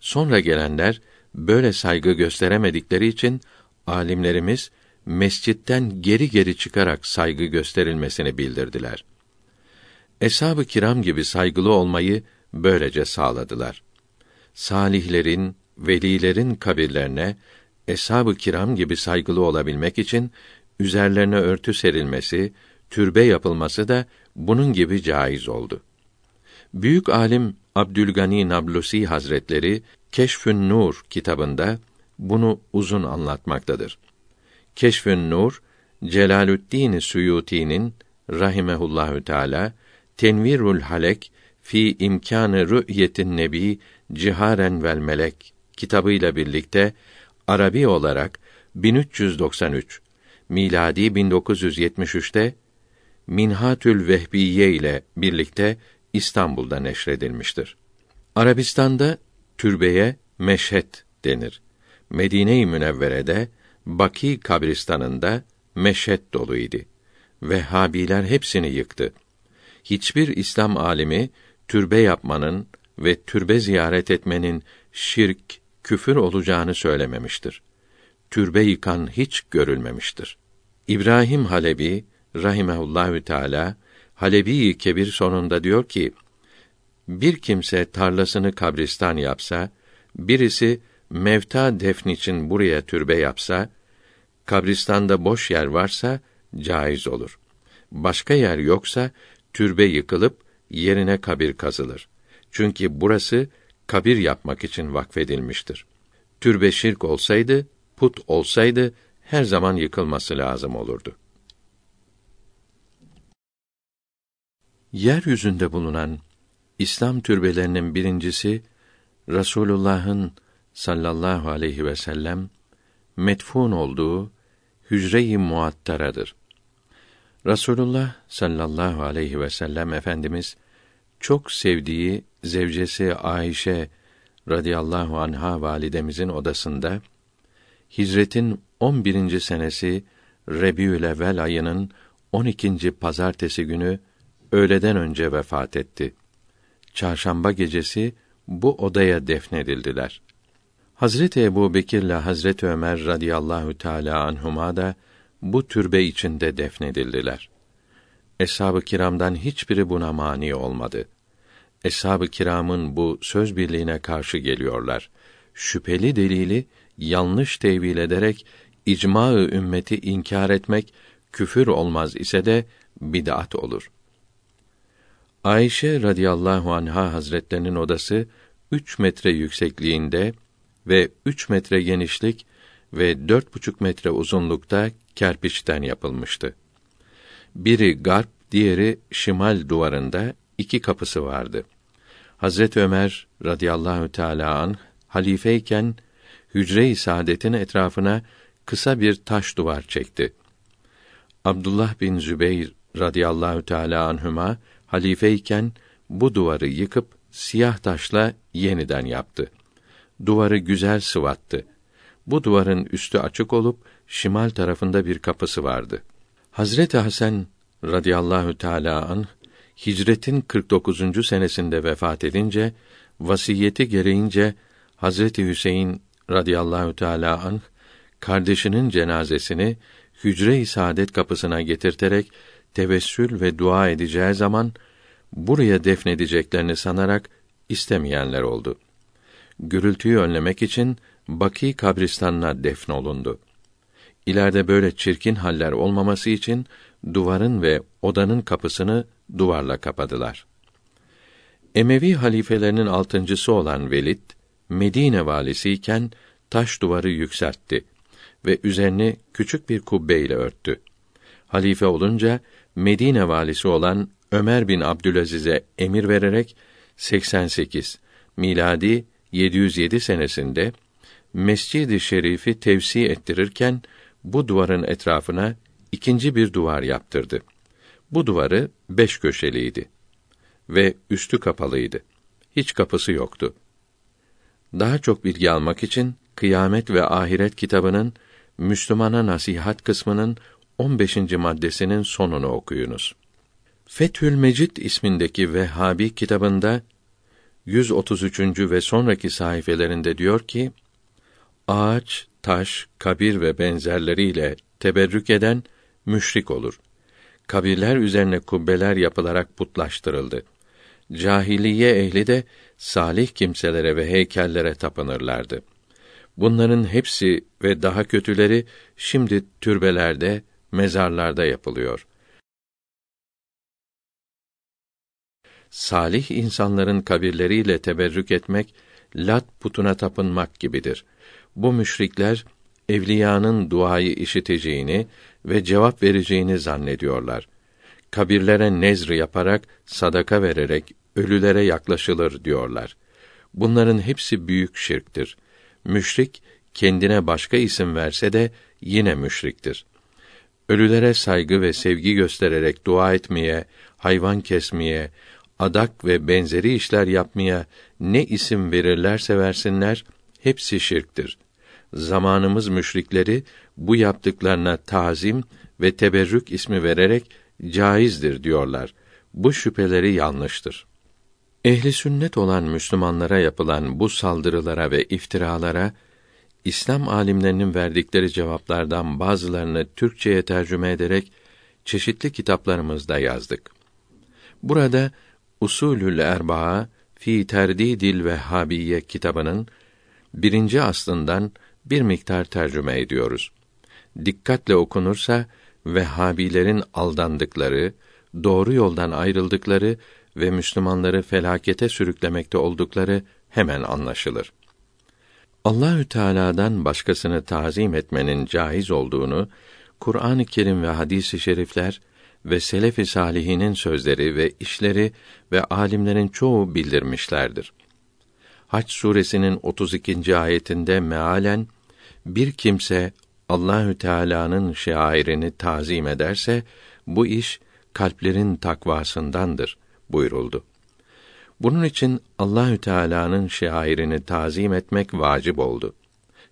Sonra gelenler böyle saygı gösteremedikleri için alimlerimiz mescitten geri geri çıkarak saygı gösterilmesini bildirdiler. Eshab-ı kiram gibi saygılı olmayı böylece sağladılar. Salihlerin, velilerin kabirlerine eshab-ı kiram gibi saygılı olabilmek için üzerlerine örtü serilmesi, türbe yapılması da bunun gibi caiz oldu. Büyük alim Abdülgani Nablusi Hazretleri Keşfün Nur kitabında bunu uzun anlatmaktadır. Keşfün Nur Celalüddin Suyuti'nin rahimehullahü teala Tenvirul Halek fi imkanı rü'yetin nebi ciharen vel melek kitabıyla birlikte Arabi olarak 1393 miladi 1973'te Minhatül Vehbiye ile birlikte İstanbul'da neşredilmiştir. Arabistan'da türbeye meşhet denir. Medine-i Münevvere'de Baki kabristanında meşhet doluydu. Vehhabiler hepsini yıktı. Hiçbir İslam alimi türbe yapmanın ve türbe ziyaret etmenin şirk, küfür olacağını söylememiştir. Türbe yıkan hiç görülmemiştir. İbrahim Halebi rahimehullahü teala Halebi Kebir sonunda diyor ki: Bir kimse tarlasını kabristan yapsa, birisi mevta defn için buraya türbe yapsa, kabristanda boş yer varsa caiz olur. Başka yer yoksa türbe yıkılıp yerine kabir kazılır. Çünkü burası kabir yapmak için vakfedilmiştir. Türbe şirk olsaydı, put olsaydı her zaman yıkılması lazım olurdu. Yeryüzünde bulunan İslam türbelerinin birincisi Rasulullah'ın sallallahu aleyhi ve sellem metfun olduğu Hücre-i Muattara'dır. Rasulullah sallallahu aleyhi ve sellem efendimiz çok sevdiği zevcesi Ayşe radıyallahu anha validemizin odasında hicretin 11. senesi Rebiülevvel ayının 12. pazartesi günü öğleden önce vefat etti. Çarşamba gecesi bu odaya defnedildiler. Hazreti Ebu Bekir'le Hazreti Ömer radıyallahu teâlâ anhuma da bu türbe içinde defnedildiler. Eshab-ı kiramdan hiçbiri buna mani olmadı. Eshab-ı kiramın bu söz birliğine karşı geliyorlar. Şüpheli delili yanlış tevil ederek icma-ı ümmeti inkar etmek küfür olmaz ise de bid'at olur. Ayşe radıyallahu anha hazretlerinin odası üç metre yüksekliğinde ve üç metre genişlik ve dört buçuk metre uzunlukta kerpiçten yapılmıştı. Biri garp, diğeri şimal duvarında iki kapısı vardı. Hazret Ömer radıyallahu teala an halifeyken hücre-i saadetin etrafına kısa bir taş duvar çekti. Abdullah bin Zübeyr radıyallahu teala anhuma halifeyken bu duvarı yıkıp siyah taşla yeniden yaptı. Duvarı güzel sıvattı. Bu duvarın üstü açık olup şimal tarafında bir kapısı vardı. Hazreti Hasan radıyallahu teala an hicretin 49. senesinde vefat edince vasiyeti gereğince Hazreti Hüseyin radıyallahu teala an kardeşinin cenazesini hücre-i saadet kapısına getirterek tevessül ve dua edeceği zaman buraya defnedeceklerini sanarak istemeyenler oldu. Gürültüyü önlemek için Baki kabristanına defnolundu. İleride böyle çirkin haller olmaması için duvarın ve odanın kapısını duvarla kapadılar. Emevi halifelerinin altıncısı olan Velid Medine valisiyken taş duvarı yükseltti ve üzerini küçük bir kubbe ile örttü. Halife olunca Medine valisi olan Ömer bin Abdülaziz'e emir vererek 88 miladi 707 senesinde Mescid-i Şerif'i tevsi ettirirken bu duvarın etrafına ikinci bir duvar yaptırdı. Bu duvarı beş köşeliydi ve üstü kapalıydı. Hiç kapısı yoktu. Daha çok bilgi almak için Kıyamet ve Ahiret kitabının Müslümana nasihat kısmının 15. maddesinin sonunu okuyunuz. Fethül Mecid ismindeki Vehhabi kitabında 133. ve sonraki sayfelerinde diyor ki: Ağaç, taş, kabir ve benzerleriyle teberrük eden müşrik olur. Kabirler üzerine kubbeler yapılarak putlaştırıldı. Cahiliye ehli de salih kimselere ve heykellere tapınırlardı. Bunların hepsi ve daha kötüleri şimdi türbelerde, mezarlarda yapılıyor. Salih insanların kabirleriyle teberrük etmek, lat putuna tapınmak gibidir. Bu müşrikler evliyanın duayı işiteceğini ve cevap vereceğini zannediyorlar. Kabirlere nezr yaparak, sadaka vererek ölülere yaklaşılır diyorlar. Bunların hepsi büyük şirktir. Müşrik kendine başka isim verse de yine müşriktir. Ölülere saygı ve sevgi göstererek dua etmeye, hayvan kesmeye, adak ve benzeri işler yapmaya ne isim verirlerse versinler hepsi şirktir. Zamanımız müşrikleri bu yaptıklarına tazim ve teberrük ismi vererek caizdir diyorlar. Bu şüpheleri yanlıştır. Ehli sünnet olan Müslümanlara yapılan bu saldırılara ve iftiralara İslam alimlerinin verdikleri cevaplardan bazılarını Türkçeye tercüme ederek çeşitli kitaplarımızda yazdık. Burada Usulül Erbaa fi Terdidil Vehhabiye kitabının birinci aslından bir miktar tercüme ediyoruz. Dikkatle okunursa Vehhabilerin aldandıkları, doğru yoldan ayrıldıkları ve Müslümanları felakete sürüklemekte oldukları hemen anlaşılır. Allahü Teala'dan başkasını tazim etmenin caiz olduğunu Kur'an-ı Kerim ve hadis-i şerifler ve selef-i salihinin sözleri ve işleri ve alimlerin çoğu bildirmişlerdir. Hac suresinin 32. ayetinde mealen bir kimse Allahü Teala'nın şairini tazim ederse bu iş kalplerin takvasındandır buyuruldu. Bunun için Allahü Teala'nın şairini tazim etmek vacip oldu.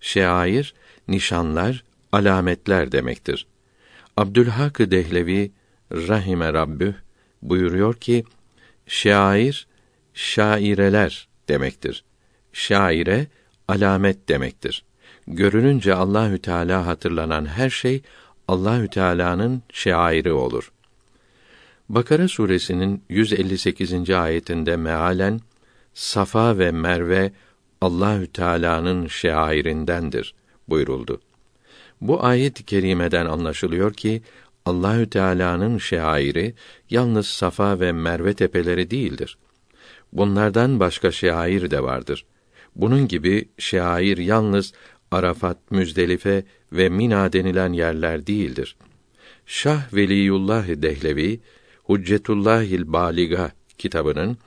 Şair nişanlar, alametler demektir. Abdülhak Dehlevi rahime Rabbüh buyuruyor ki şair şaireler demektir. Şaire alamet demektir. Görününce Allahü Teala hatırlanan her şey Allahü Teala'nın şairi olur. Bakara suresinin 158. ayetinde mealen Safa ve Merve Allahü Teala'nın şairindendir buyuruldu. Bu ayet-i kerimeden anlaşılıyor ki Allahü Teala'nın şairi yalnız Safa ve Merve tepeleri değildir. Bunlardan başka şair de vardır. Bunun gibi şair yalnız Arafat, Müzdelife ve Mina denilen yerler değildir. Şah Veliyullah Dehlevi Huccetullahil Baliga kitabının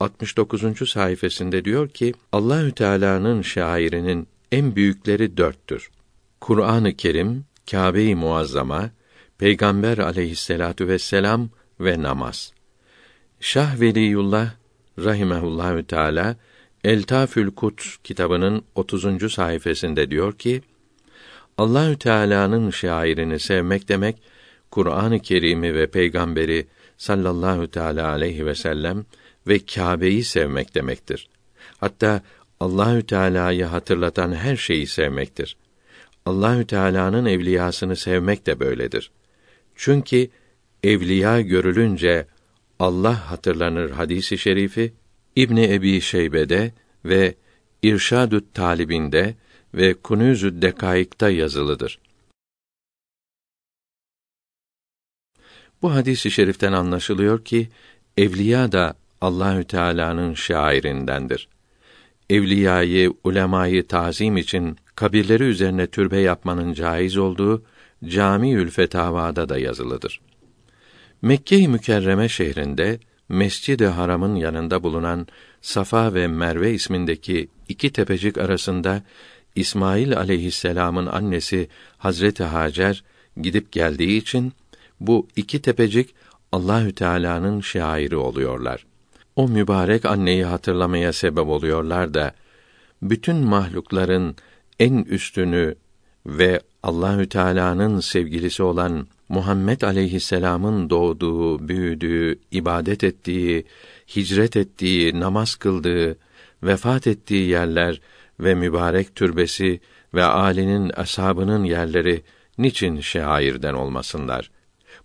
69. sayfasında diyor ki Allahü Teala'nın şairinin en büyükleri dörttür. Kur'an-ı Kerim, Kâbe-i Muazzama, Peygamber aleyhisselatu vesselam ve namaz. Şah Veliyullah rahimehullahü teala Eltafül Kut kitabının 30. sayfasında diyor ki Allahü Teala'nın şairini sevmek demek Kur'an-ı Kerim'i ve peygamberi sallallahu teala aleyhi ve sellem ve Kâbe'yi sevmek demektir. Hatta Allahü Teala'yı hatırlatan her şeyi sevmektir. Allahü Teala'nın evliyasını sevmek de böyledir. Çünkü evliya görülünce Allah hatırlanır hadisi şerifi İbni Ebi Şeybe'de ve İrşadü't Talibinde ve Kunûzü Dekaik'ta yazılıdır. Bu hadisi şeriften anlaşılıyor ki evliya da Allahü Teala'nın şairindendir. evliyayı, ulemayı tazim için kabirleri üzerine türbe yapmanın caiz olduğu Camiül Fetavada da yazılıdır. Mekke-i Mükerreme şehrinde Mescid-i Haram'ın yanında bulunan Safa ve Merve ismindeki iki tepecik arasında İsmail aleyhisselam'ın annesi Hazreti Hacer gidip geldiği için bu iki tepecik Allahü Teala'nın şairi oluyorlar. O mübarek anneyi hatırlamaya sebep oluyorlar da bütün mahlukların en üstünü ve Allahü Teala'nın sevgilisi olan Muhammed aleyhisselam'ın doğduğu, büyüdüğü, ibadet ettiği, hicret ettiği, namaz kıldığı, vefat ettiği yerler ve mübarek türbesi ve âlinin ashabının yerleri niçin şairden olmasınlar?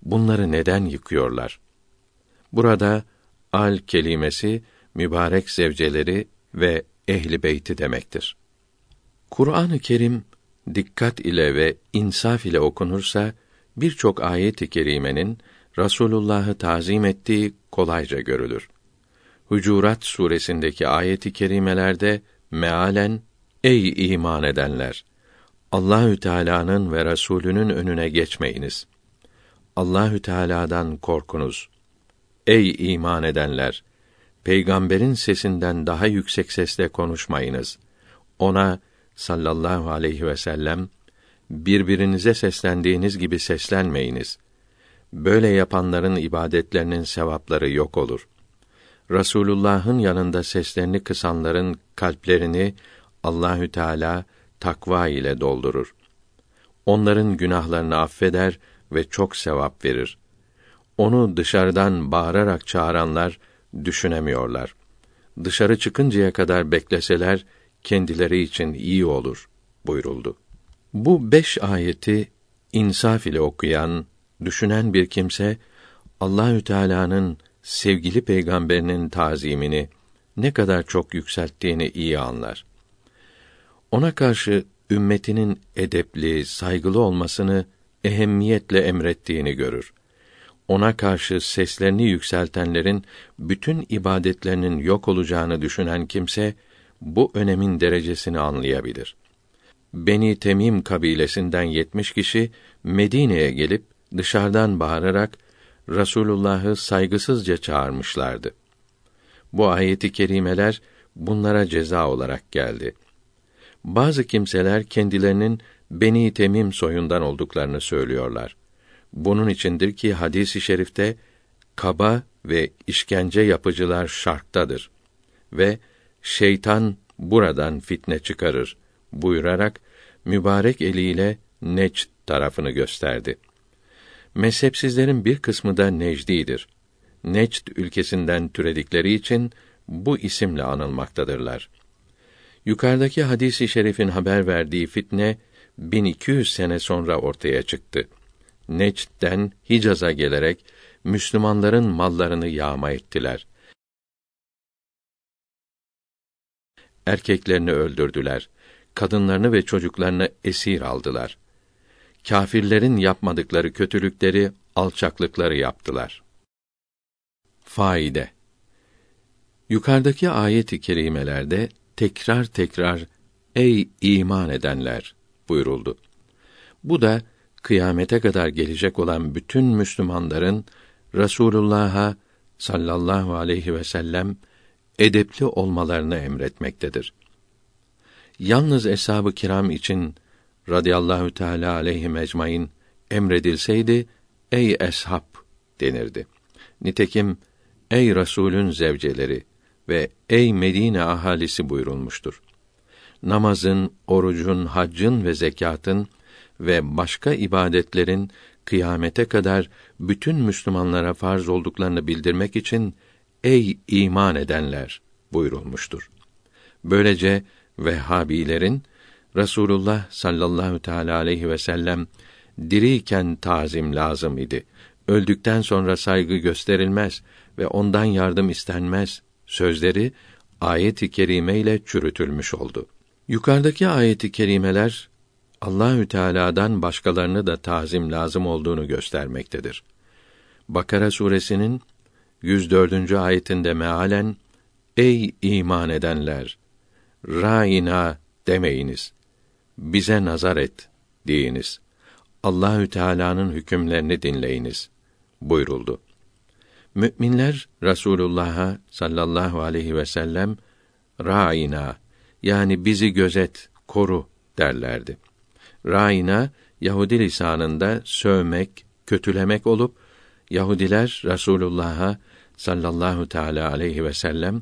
Bunları neden yıkıyorlar? Burada al kelimesi mübarek zevceleri ve ehli beyti demektir. Kur'an-ı Kerim dikkat ile ve insaf ile okunursa birçok ayet-i kerimenin Rasulullah'ı tazim ettiği kolayca görülür. Hucurat suresindeki ayet-i kerimelerde mealen ey iman edenler Allahü Teala'nın ve Resulünün önüne geçmeyiniz. Allahü Teala'dan korkunuz. Ey iman edenler peygamberin sesinden daha yüksek sesle konuşmayınız. Ona sallallahu aleyhi ve sellem birbirinize seslendiğiniz gibi seslenmeyiniz. Böyle yapanların ibadetlerinin sevapları yok olur. Rasulullah'ın yanında seslerini kısanların kalplerini Allahü Teala takva ile doldurur. Onların günahlarını affeder ve çok sevap verir. Onu dışarıdan bağırarak çağıranlar düşünemiyorlar. Dışarı çıkıncaya kadar bekleseler kendileri için iyi olur buyuruldu. Bu beş ayeti insaf ile okuyan, düşünen bir kimse Allahü Teala'nın sevgili peygamberinin tazimini ne kadar çok yükselttiğini iyi anlar. Ona karşı ümmetinin edepli, saygılı olmasını ehemmiyetle emrettiğini görür. Ona karşı seslerini yükseltenlerin bütün ibadetlerinin yok olacağını düşünen kimse bu önemin derecesini anlayabilir. Beni Temim kabilesinden yetmiş kişi Medine'ye gelip dışarıdan bağırarak Rasulullah'ı saygısızca çağırmışlardı. Bu ayeti kerimeler bunlara ceza olarak geldi. Bazı kimseler kendilerinin Beni Temim soyundan olduklarını söylüyorlar. Bunun içindir ki hadisi i şerifte kaba ve işkence yapıcılar şarttadır ve şeytan buradan fitne çıkarır buyurarak mübarek eliyle Necd tarafını gösterdi. Mezhepsizlerin bir kısmı da Necdidir. Necd ülkesinden türedikleri için bu isimle anılmaktadırlar. Yukarıdaki hadisi şerifin haber verdiği fitne 1200 sene sonra ortaya çıktı. Necd'den Hicaz'a gelerek Müslümanların mallarını yağma ettiler. Erkeklerini öldürdüler. Kadınlarını ve çocuklarını esir aldılar. Kâfirlerin yapmadıkları kötülükleri, alçaklıkları yaptılar. Faide Yukarıdaki ayet-i kerimelerde tekrar tekrar ey iman edenler buyuruldu. Bu da kıyamete kadar gelecek olan bütün Müslümanların Resulullah'a sallallahu aleyhi ve sellem edepli olmalarını emretmektedir. Yalnız eshab-ı kiram için radıyallahu teala aleyhi mecmain emredilseydi ey eshab denirdi. Nitekim ey Resulün zevceleri ve ey Medine ahalisi buyurulmuştur. Namazın, orucun, haccın ve zekatın ve başka ibadetlerin kıyamete kadar bütün Müslümanlara farz olduklarını bildirmek için ey iman edenler buyurulmuştur. Böylece Vehhabilerin Rasulullah sallallahu teala aleyhi ve sellem diriyken tazim lazım idi. Öldükten sonra saygı gösterilmez ve ondan yardım istenmez sözleri ayet-i kerime ile çürütülmüş oldu. Yukarıdaki ayet-i kerimeler Allahü Teala'dan başkalarını da tazim lazım olduğunu göstermektedir. Bakara suresinin 104. ayetinde mealen Ey iman edenler Râina demeyiniz. Bize nazar et deyiniz. Allahü Teala'nın hükümlerini dinleyiniz buyuruldu. Müminler Resulullah'a sallallahu aleyhi ve sellem Râina yani bizi gözet, koru derlerdi. Râina Yahudi lisanında sövmek, kötülemek olup Yahudiler Resulullah'a sallallahu teala aleyhi ve sellem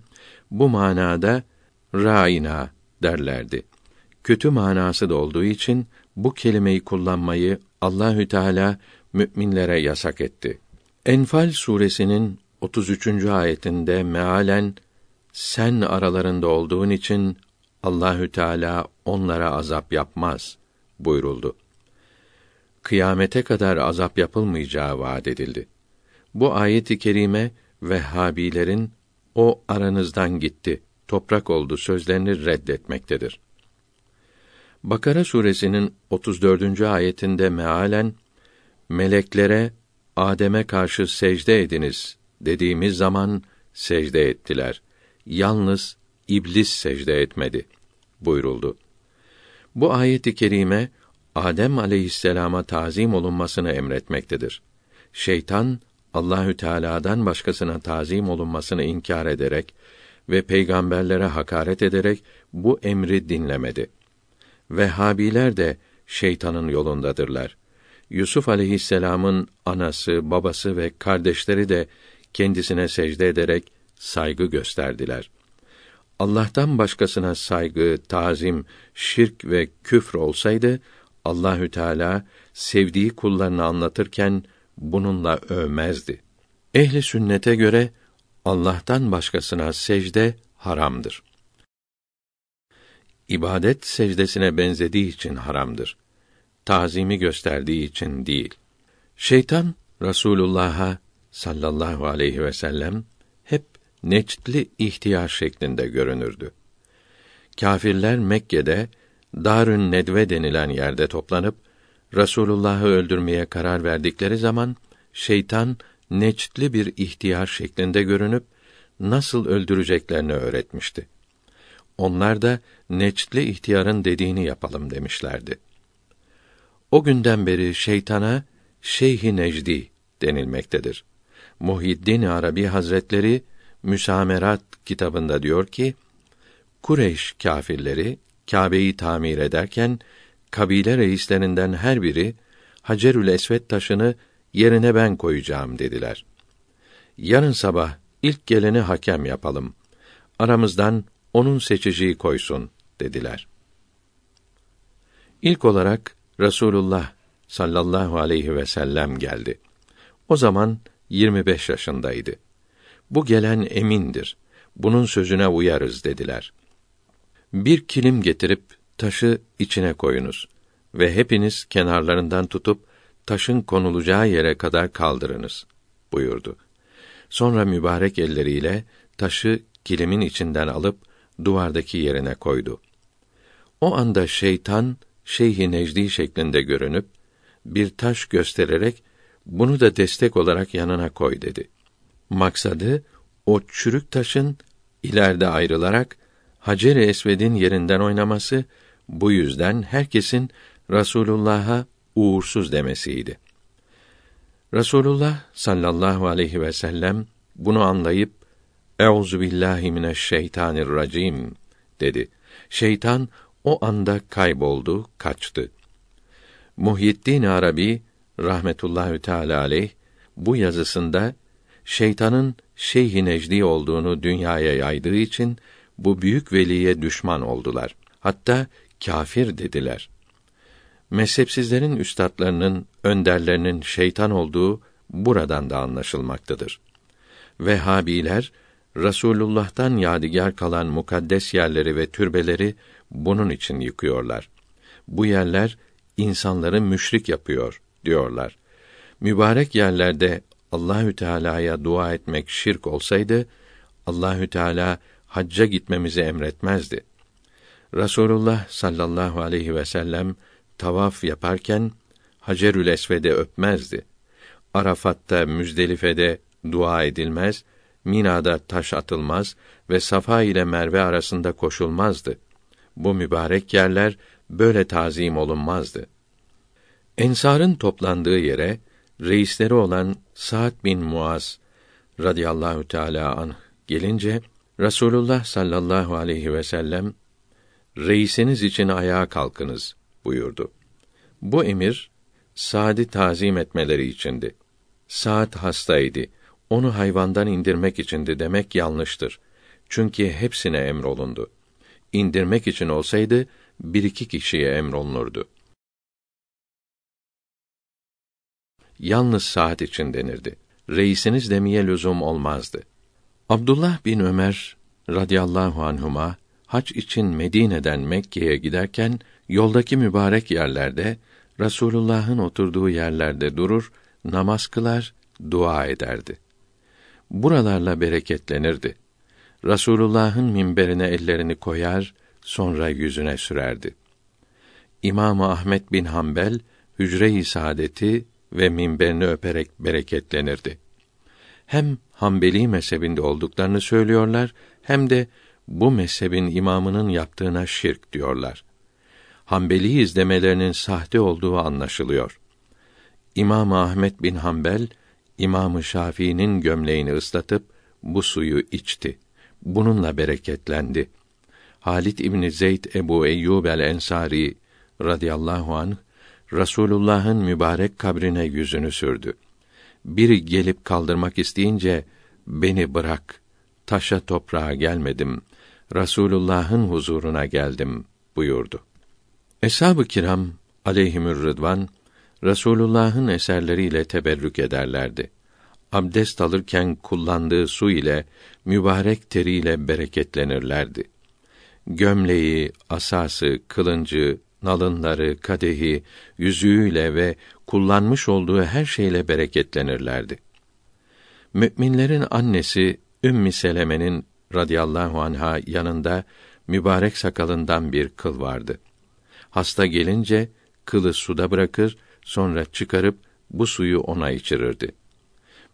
bu manada Râina derlerdi. Kötü manası da olduğu için bu kelimeyi kullanmayı Allahü Teala müminlere yasak etti. Enfal suresinin 33. ayetinde mealen sen aralarında olduğun için Allahü Teala onlara azap yapmaz buyuruldu. Kıyamete kadar azap yapılmayacağı vaad edildi. Bu ayet-i kerime Vehhabilerin o aranızdan gitti, toprak oldu sözlerini reddetmektedir. Bakara suresinin 34. ayetinde mealen meleklere Adem'e karşı secde ediniz dediğimiz zaman secde ettiler. Yalnız iblis secde etmedi buyuruldu. Bu ayet-i kerime Adem aleyhisselama tazim olunmasını emretmektedir. Şeytan Allahü Teala'dan başkasına tazim olunmasını inkar ederek ve peygamberlere hakaret ederek bu emri dinlemedi. Vehhabiler de şeytanın yolundadırlar. Yusuf aleyhisselamın anası, babası ve kardeşleri de kendisine secde ederek saygı gösterdiler. Allah'tan başkasına saygı, tazim, şirk ve küfr olsaydı Allahü Teala sevdiği kullarını anlatırken bununla övmezdi. Ehli sünnete göre Allah'tan başkasına secde haramdır. İbadet secdesine benzediği için haramdır. Tazimi gösterdiği için değil. Şeytan Rasulullah'a sallallahu aleyhi ve sellem neçtli ihtiyar şeklinde görünürdü. Kâfirler Mekke'de Darün Nedve denilen yerde toplanıp Rasulullah'ı öldürmeye karar verdikleri zaman şeytan neçtli bir ihtiyar şeklinde görünüp nasıl öldüreceklerini öğretmişti. Onlar da neçtli ihtiyarın dediğini yapalım demişlerdi. O günden beri şeytana Şeyh-i Necdi denilmektedir. Muhyiddin Arabi Hazretleri Müsamerat kitabında diyor ki: Kureyş kâfirleri Kâbe'yi tamir ederken kabile reislerinden her biri Hacerül Esved taşını yerine ben koyacağım dediler. Yarın sabah ilk geleni hakem yapalım. Aramızdan onun seçiciyi koysun dediler. İlk olarak Resulullah sallallahu aleyhi ve sellem geldi. O zaman 25 yaşındaydı. Bu gelen emindir. Bunun sözüne uyarız dediler. Bir kilim getirip taşı içine koyunuz ve hepiniz kenarlarından tutup taşın konulacağı yere kadar kaldırınız buyurdu. Sonra mübarek elleriyle taşı kilimin içinden alıp duvardaki yerine koydu. O anda şeytan Şeyh-i Necdi şeklinde görünüp bir taş göstererek bunu da destek olarak yanına koy dedi. Maksadı o çürük taşın ileride ayrılarak Hacer-i Esved'in yerinden oynaması bu yüzden herkesin Rasulullah'a uğursuz demesiydi. Rasulullah sallallahu aleyhi ve sellem bunu anlayıp Euzu billahi mineşşeytanirracim dedi. Şeytan o anda kayboldu, kaçtı. Muhyiddin Arabi rahmetullahü teala aleyh bu yazısında şeytanın Şeyh-i Necdi olduğunu dünyaya yaydığı için bu büyük veliye düşman oldular. Hatta kafir dediler. Mezhepsizlerin üstadlarının, önderlerinin şeytan olduğu buradan da anlaşılmaktadır. Vehhabiler Rasulullah'tan yadigar kalan mukaddes yerleri ve türbeleri bunun için yıkıyorlar. Bu yerler insanları müşrik yapıyor diyorlar. Mübarek yerlerde Allahü Teala'ya dua etmek şirk olsaydı Allahü Teala hacca gitmemizi emretmezdi. Rasulullah sallallahu aleyhi ve sellem tavaf yaparken Hacerül Esved'e öpmezdi. Arafat'ta, Müzdelife'de dua edilmez, Mina'da taş atılmaz ve Safa ile Merve arasında koşulmazdı. bu mübarek yerler böyle tazim olunmazdı. Ensarın toplandığı yere reisleri olan Sa'd bin Muaz radıyallahu teala anh gelince Rasulullah sallallahu aleyhi ve sellem reisiniz için ayağa kalkınız buyurdu. Bu emir Sa'd'i tazim etmeleri içindi. Sa'd hastaydı. Onu hayvandan indirmek içindi demek yanlıştır. Çünkü hepsine emrolundu. İndirmek için olsaydı bir iki kişiye emrolunurdu. Yalnız saat için denirdi. Reisiniz demeye lüzum olmazdı. Abdullah bin Ömer radıyallahu anhuma hac için Medine'den Mekke'ye giderken yoldaki mübarek yerlerde Rasulullah'ın oturduğu yerlerde durur, namaz kılar, dua ederdi. Buralarla bereketlenirdi. Rasulullah'ın minberine ellerini koyar, sonra yüzüne sürerdi. İmam Ahmet bin Hanbel hücre-i saadeti ve minberini öperek bereketlenirdi. Hem Hanbeli mezhebinde olduklarını söylüyorlar hem de bu mezhebin imamının yaptığına şirk diyorlar. Hanbeli izlemelerinin sahte olduğu anlaşılıyor. İmam Ahmet bin Hanbel İmam Şafii'nin gömleğini ıslatıp bu suyu içti. Bununla bereketlendi. Halit İbni Zeyd Ebu Eyyub el Ensari radıyallahu anh Rasulullah'ın mübarek kabrine yüzünü sürdü. Biri gelip kaldırmak isteyince beni bırak. Taşa toprağa gelmedim. Rasulullah'ın huzuruna geldim buyurdu. Eshab-ı kiram aleyhimür rıdvan Rasulullah'ın eserleriyle teberrük ederlerdi. Abdest alırken kullandığı su ile mübarek teriyle bereketlenirlerdi. Gömleği, asası, kılıncı, nalınları, kadehi, yüzüğüyle ve kullanmış olduğu her şeyle bereketlenirlerdi. Müminlerin annesi Ümmü Seleme'nin radıyallahu anha yanında mübarek sakalından bir kıl vardı. Hasta gelince kılı suda bırakır, sonra çıkarıp bu suyu ona içirirdi.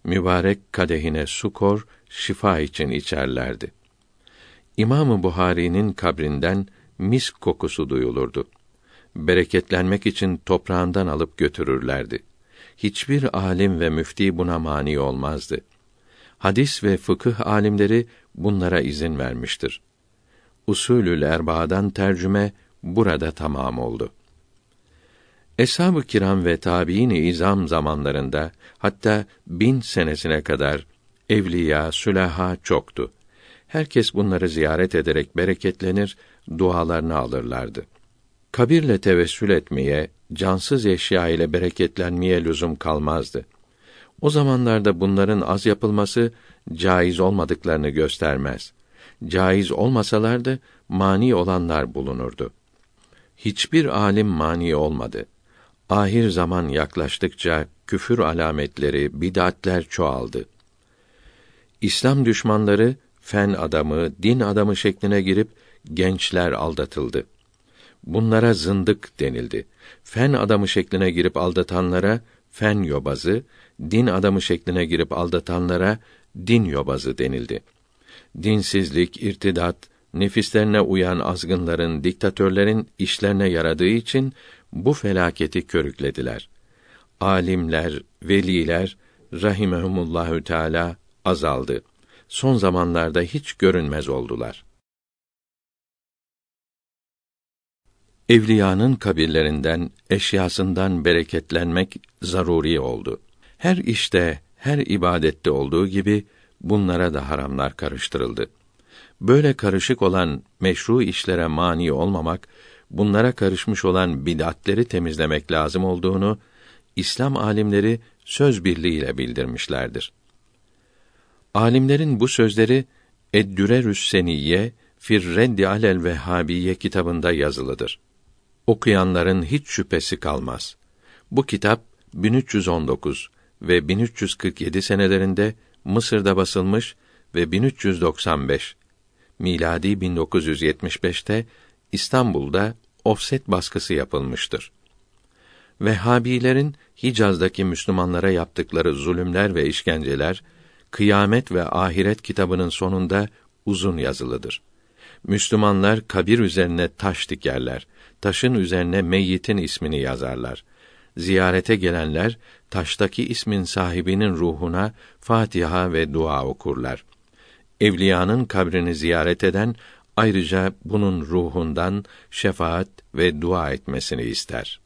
Mübarek kadehine su kor, şifa için içerlerdi. İmamı Buhari'nin kabrinden mis kokusu duyulurdu. Bereketlenmek için toprağından alıp götürürlerdi. Hiçbir alim ve müfti buna mani olmazdı. Hadis ve fıkıh alimleri bunlara izin vermiştir. Usulül Erba'dan tercüme burada tamam oldu. Eshab-ı kiram ve tabiin-i izam zamanlarında hatta bin senesine kadar evliya, sülaha çoktu. Herkes bunları ziyaret ederek bereketlenir, dualarını alırlardı. Kabirle tevessül etmeye, cansız eşya ile bereketlenmeye lüzum kalmazdı. O zamanlarda bunların az yapılması caiz olmadıklarını göstermez. Caiz olmasalardı mani olanlar bulunurdu. Hiçbir alim mani olmadı. Ahir zaman yaklaştıkça küfür alametleri, bid'atler çoğaldı. İslam düşmanları fen adamı, din adamı şekline girip gençler aldatıldı. Bunlara zındık denildi. Fen adamı şekline girip aldatanlara fen yobazı, din adamı şekline girip aldatanlara din yobazı denildi. Dinsizlik, irtidat, nefislerine uyan azgınların, diktatörlerin işlerine yaradığı için bu felaketi körüklediler. Alimler, veliler rahimehumullahü teala azaldı. Son zamanlarda hiç görünmez oldular. Evliyanın kabirlerinden, eşyasından bereketlenmek zaruri oldu. Her işte, her ibadette olduğu gibi bunlara da haramlar karıştırıldı. Böyle karışık olan meşru işlere mani olmamak bunlara karışmış olan bid'atleri temizlemek lazım olduğunu İslam alimleri söz birliğiyle bildirmişlerdir. Alimlerin bu sözleri Eddürerü's Seniyye Fir Reddi alel Vehhabiye kitabında yazılıdır. Okuyanların hiç şüphesi kalmaz. Bu kitap 1319 ve 1347 senelerinde Mısır'da basılmış ve 1395 miladi 1975'te İstanbul'da ofset baskısı yapılmıştır. Vehhabilerin Hicaz'daki Müslümanlara yaptıkları zulümler ve işkenceler Kıyamet ve Ahiret kitabının sonunda uzun yazılıdır. Müslümanlar kabir üzerine taş dikerler. Taşın üzerine meyyitin ismini yazarlar. Ziyarete gelenler taştaki ismin sahibinin ruhuna Fatiha ve dua okurlar. Evliyanın kabrini ziyaret eden ayrıca bunun ruhundan şefaat ve dua etmesini ister.